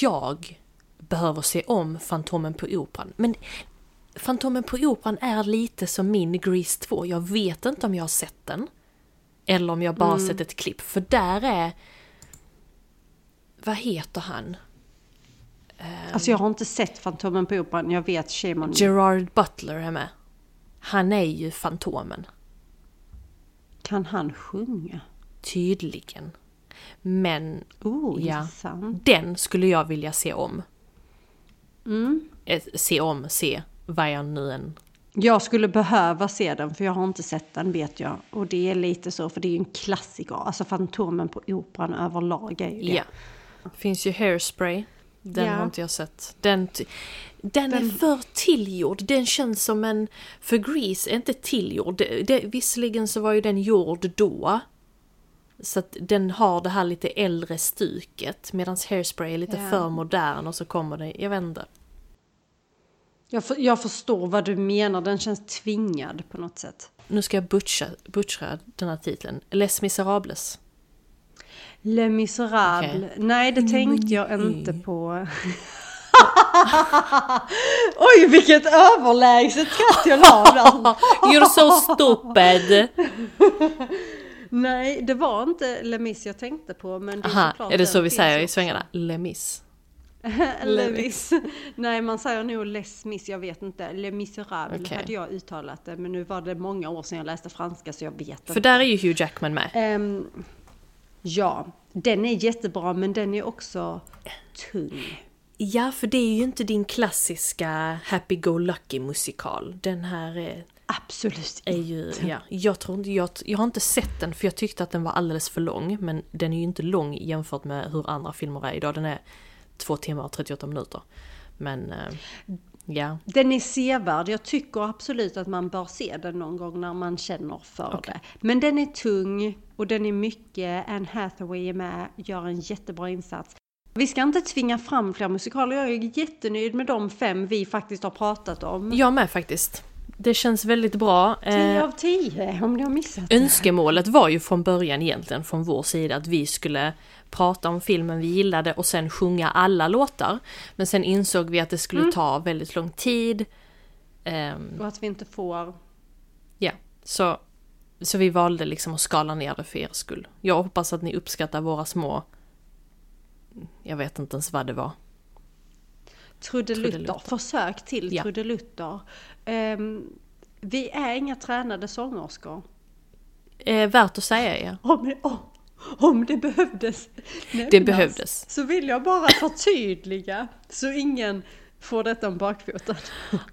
Jag behöver se om Fantomen på Operan. Men Fantomen på Operan är lite som min Grease 2. Jag vet inte om jag har sett den. Eller om jag bara Mm. sett ett klipp. För där är... Vad heter han? Alltså jag har inte sett Fantomen på Operan, jag vet shame on me. Gerard Butler är med. Han är ju Fantomen. Kan han sjunga? Tydligen. Men Oh, Ja. intressant. den skulle jag vilja se om. Mm. Eh, Se om, se, vad jag nu än Jag skulle behöva se den för jag har inte sett den vet jag. Och det är lite så för det är ju en klassiker. Alltså Fantomen på Operan överlag är ju det. Ja. Finns ju Hairspray. Den Ja. har inte jag sett. Den, ty- den, är för tillgjord. Den känns som en... För Grease är inte tillgjord. Det, det, visserligen så var ju den gjord då. Så att den har det här lite äldre stuket. Medan Hairspray är lite Ja. för modern och så kommer det... Jag vet inte. Jag, för, jag förstår vad du menar, den känns tvingad på något sätt. Nu ska jag butcha, butcha den här titeln. Les Miserables. Les Misérables. Okej. Nej, det tänkte jag inte på. Oj, vilket överlägset skratt jag la. You're so stupid! Nej, det var inte Les Mis jag tänkte på. Men det är, Aha, är det så vi säger i svängarna? Les Mis. Les Mis. Nej, man säger nog Les Mis, jag vet inte. Les Misérables Okej. hade jag uttalat det. Men nu var det många år sedan jag läste franska så jag vet inte. För där är ju Hugh Jackman med. Ehm, ja, den är jättebra men den är också tung. Ja, för det är ju inte din klassiska happy-go-lucky musikal. Den här är, Absolut är ju, ja, jag tror inte, jag, jag har inte sett den för jag tyckte att den var alldeles för lång. Men den är ju inte lång jämfört med hur andra filmer är idag. Den är två timmar och 38 minuter. Men, eh, ja. Den är sevärd. Jag tycker absolut att man bör se den någon gång när man känner för det. Men den är tung och den är mycket. Anne Hathaway är med, gör en jättebra insats. Vi ska inte tvinga fram fler musikaler. Jag är jättenöjd med de fem vi faktiskt har pratat om. Jag med faktiskt. det känns väldigt bra. 10 Eh, av 10 om ni har missat det. önskemålet var ju från början egentligen från vår sida att vi skulle prata om filmen vi gillade och sen sjunga alla låtar. Men sen insåg vi att det skulle ta väldigt lång tid. Ehm, Och att vi inte får... Ja, så, så vi valde liksom att skala ner det för er skull. Jag hoppas att ni uppskattar våra små... Jag vet inte ens vad det var. Trudelutter. Trudelutter. Försök till Ja. trudelutter. Ehm, vi är inga tränade sångerskor. Eh, värt att säga ja. Om, om, om det behövdes nämnas, Det behövdes. Så vill jag bara förtydliga så ingen får detta om bakfoten.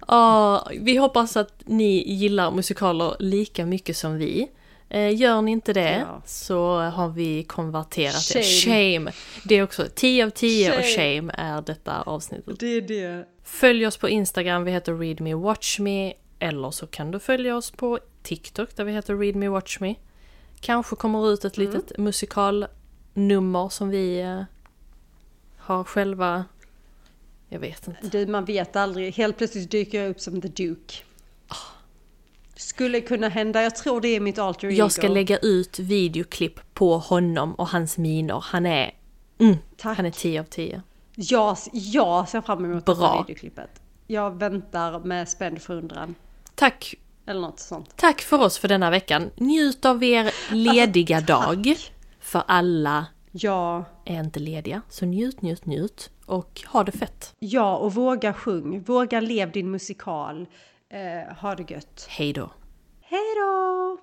Ja, vi hoppas att ni gillar musikaler lika mycket som vi. Eh, gör ni inte det Ja. så har vi konverterat Shame. det. Shame! Det är också 10 av 10 och Shame. shame är detta avsnittet. Det är det. Följ oss på Instagram, vi heter readmewatchme. Eller så kan du följa oss på TikTok där vi heter readmewatchme. Kanske kommer ut ett litet musikalnummer som vi eh, har själva... Jag vet inte. Du, man vet aldrig. Helt plötsligt dyker jag upp som the Duke. Skulle kunna hända. Jag tror det är mitt alter ego. Jag ska lägga ut videoklipp på honom och hans miner. Han är... Mm, han är 10 av 10. Jag, jag ser fram emot Bra. Bra. videoklippet. Jag väntar med spänd förundran. Tack Eller något sånt. Tack för oss för denna veckan. Njut av er lediga dag. För alla Ja, är inte lediga. Så njut, njut, njut. Och ha det fett. ja och våga sjung. Våga lev din musikal. Eh, ha det gött. Hej då. Hej då!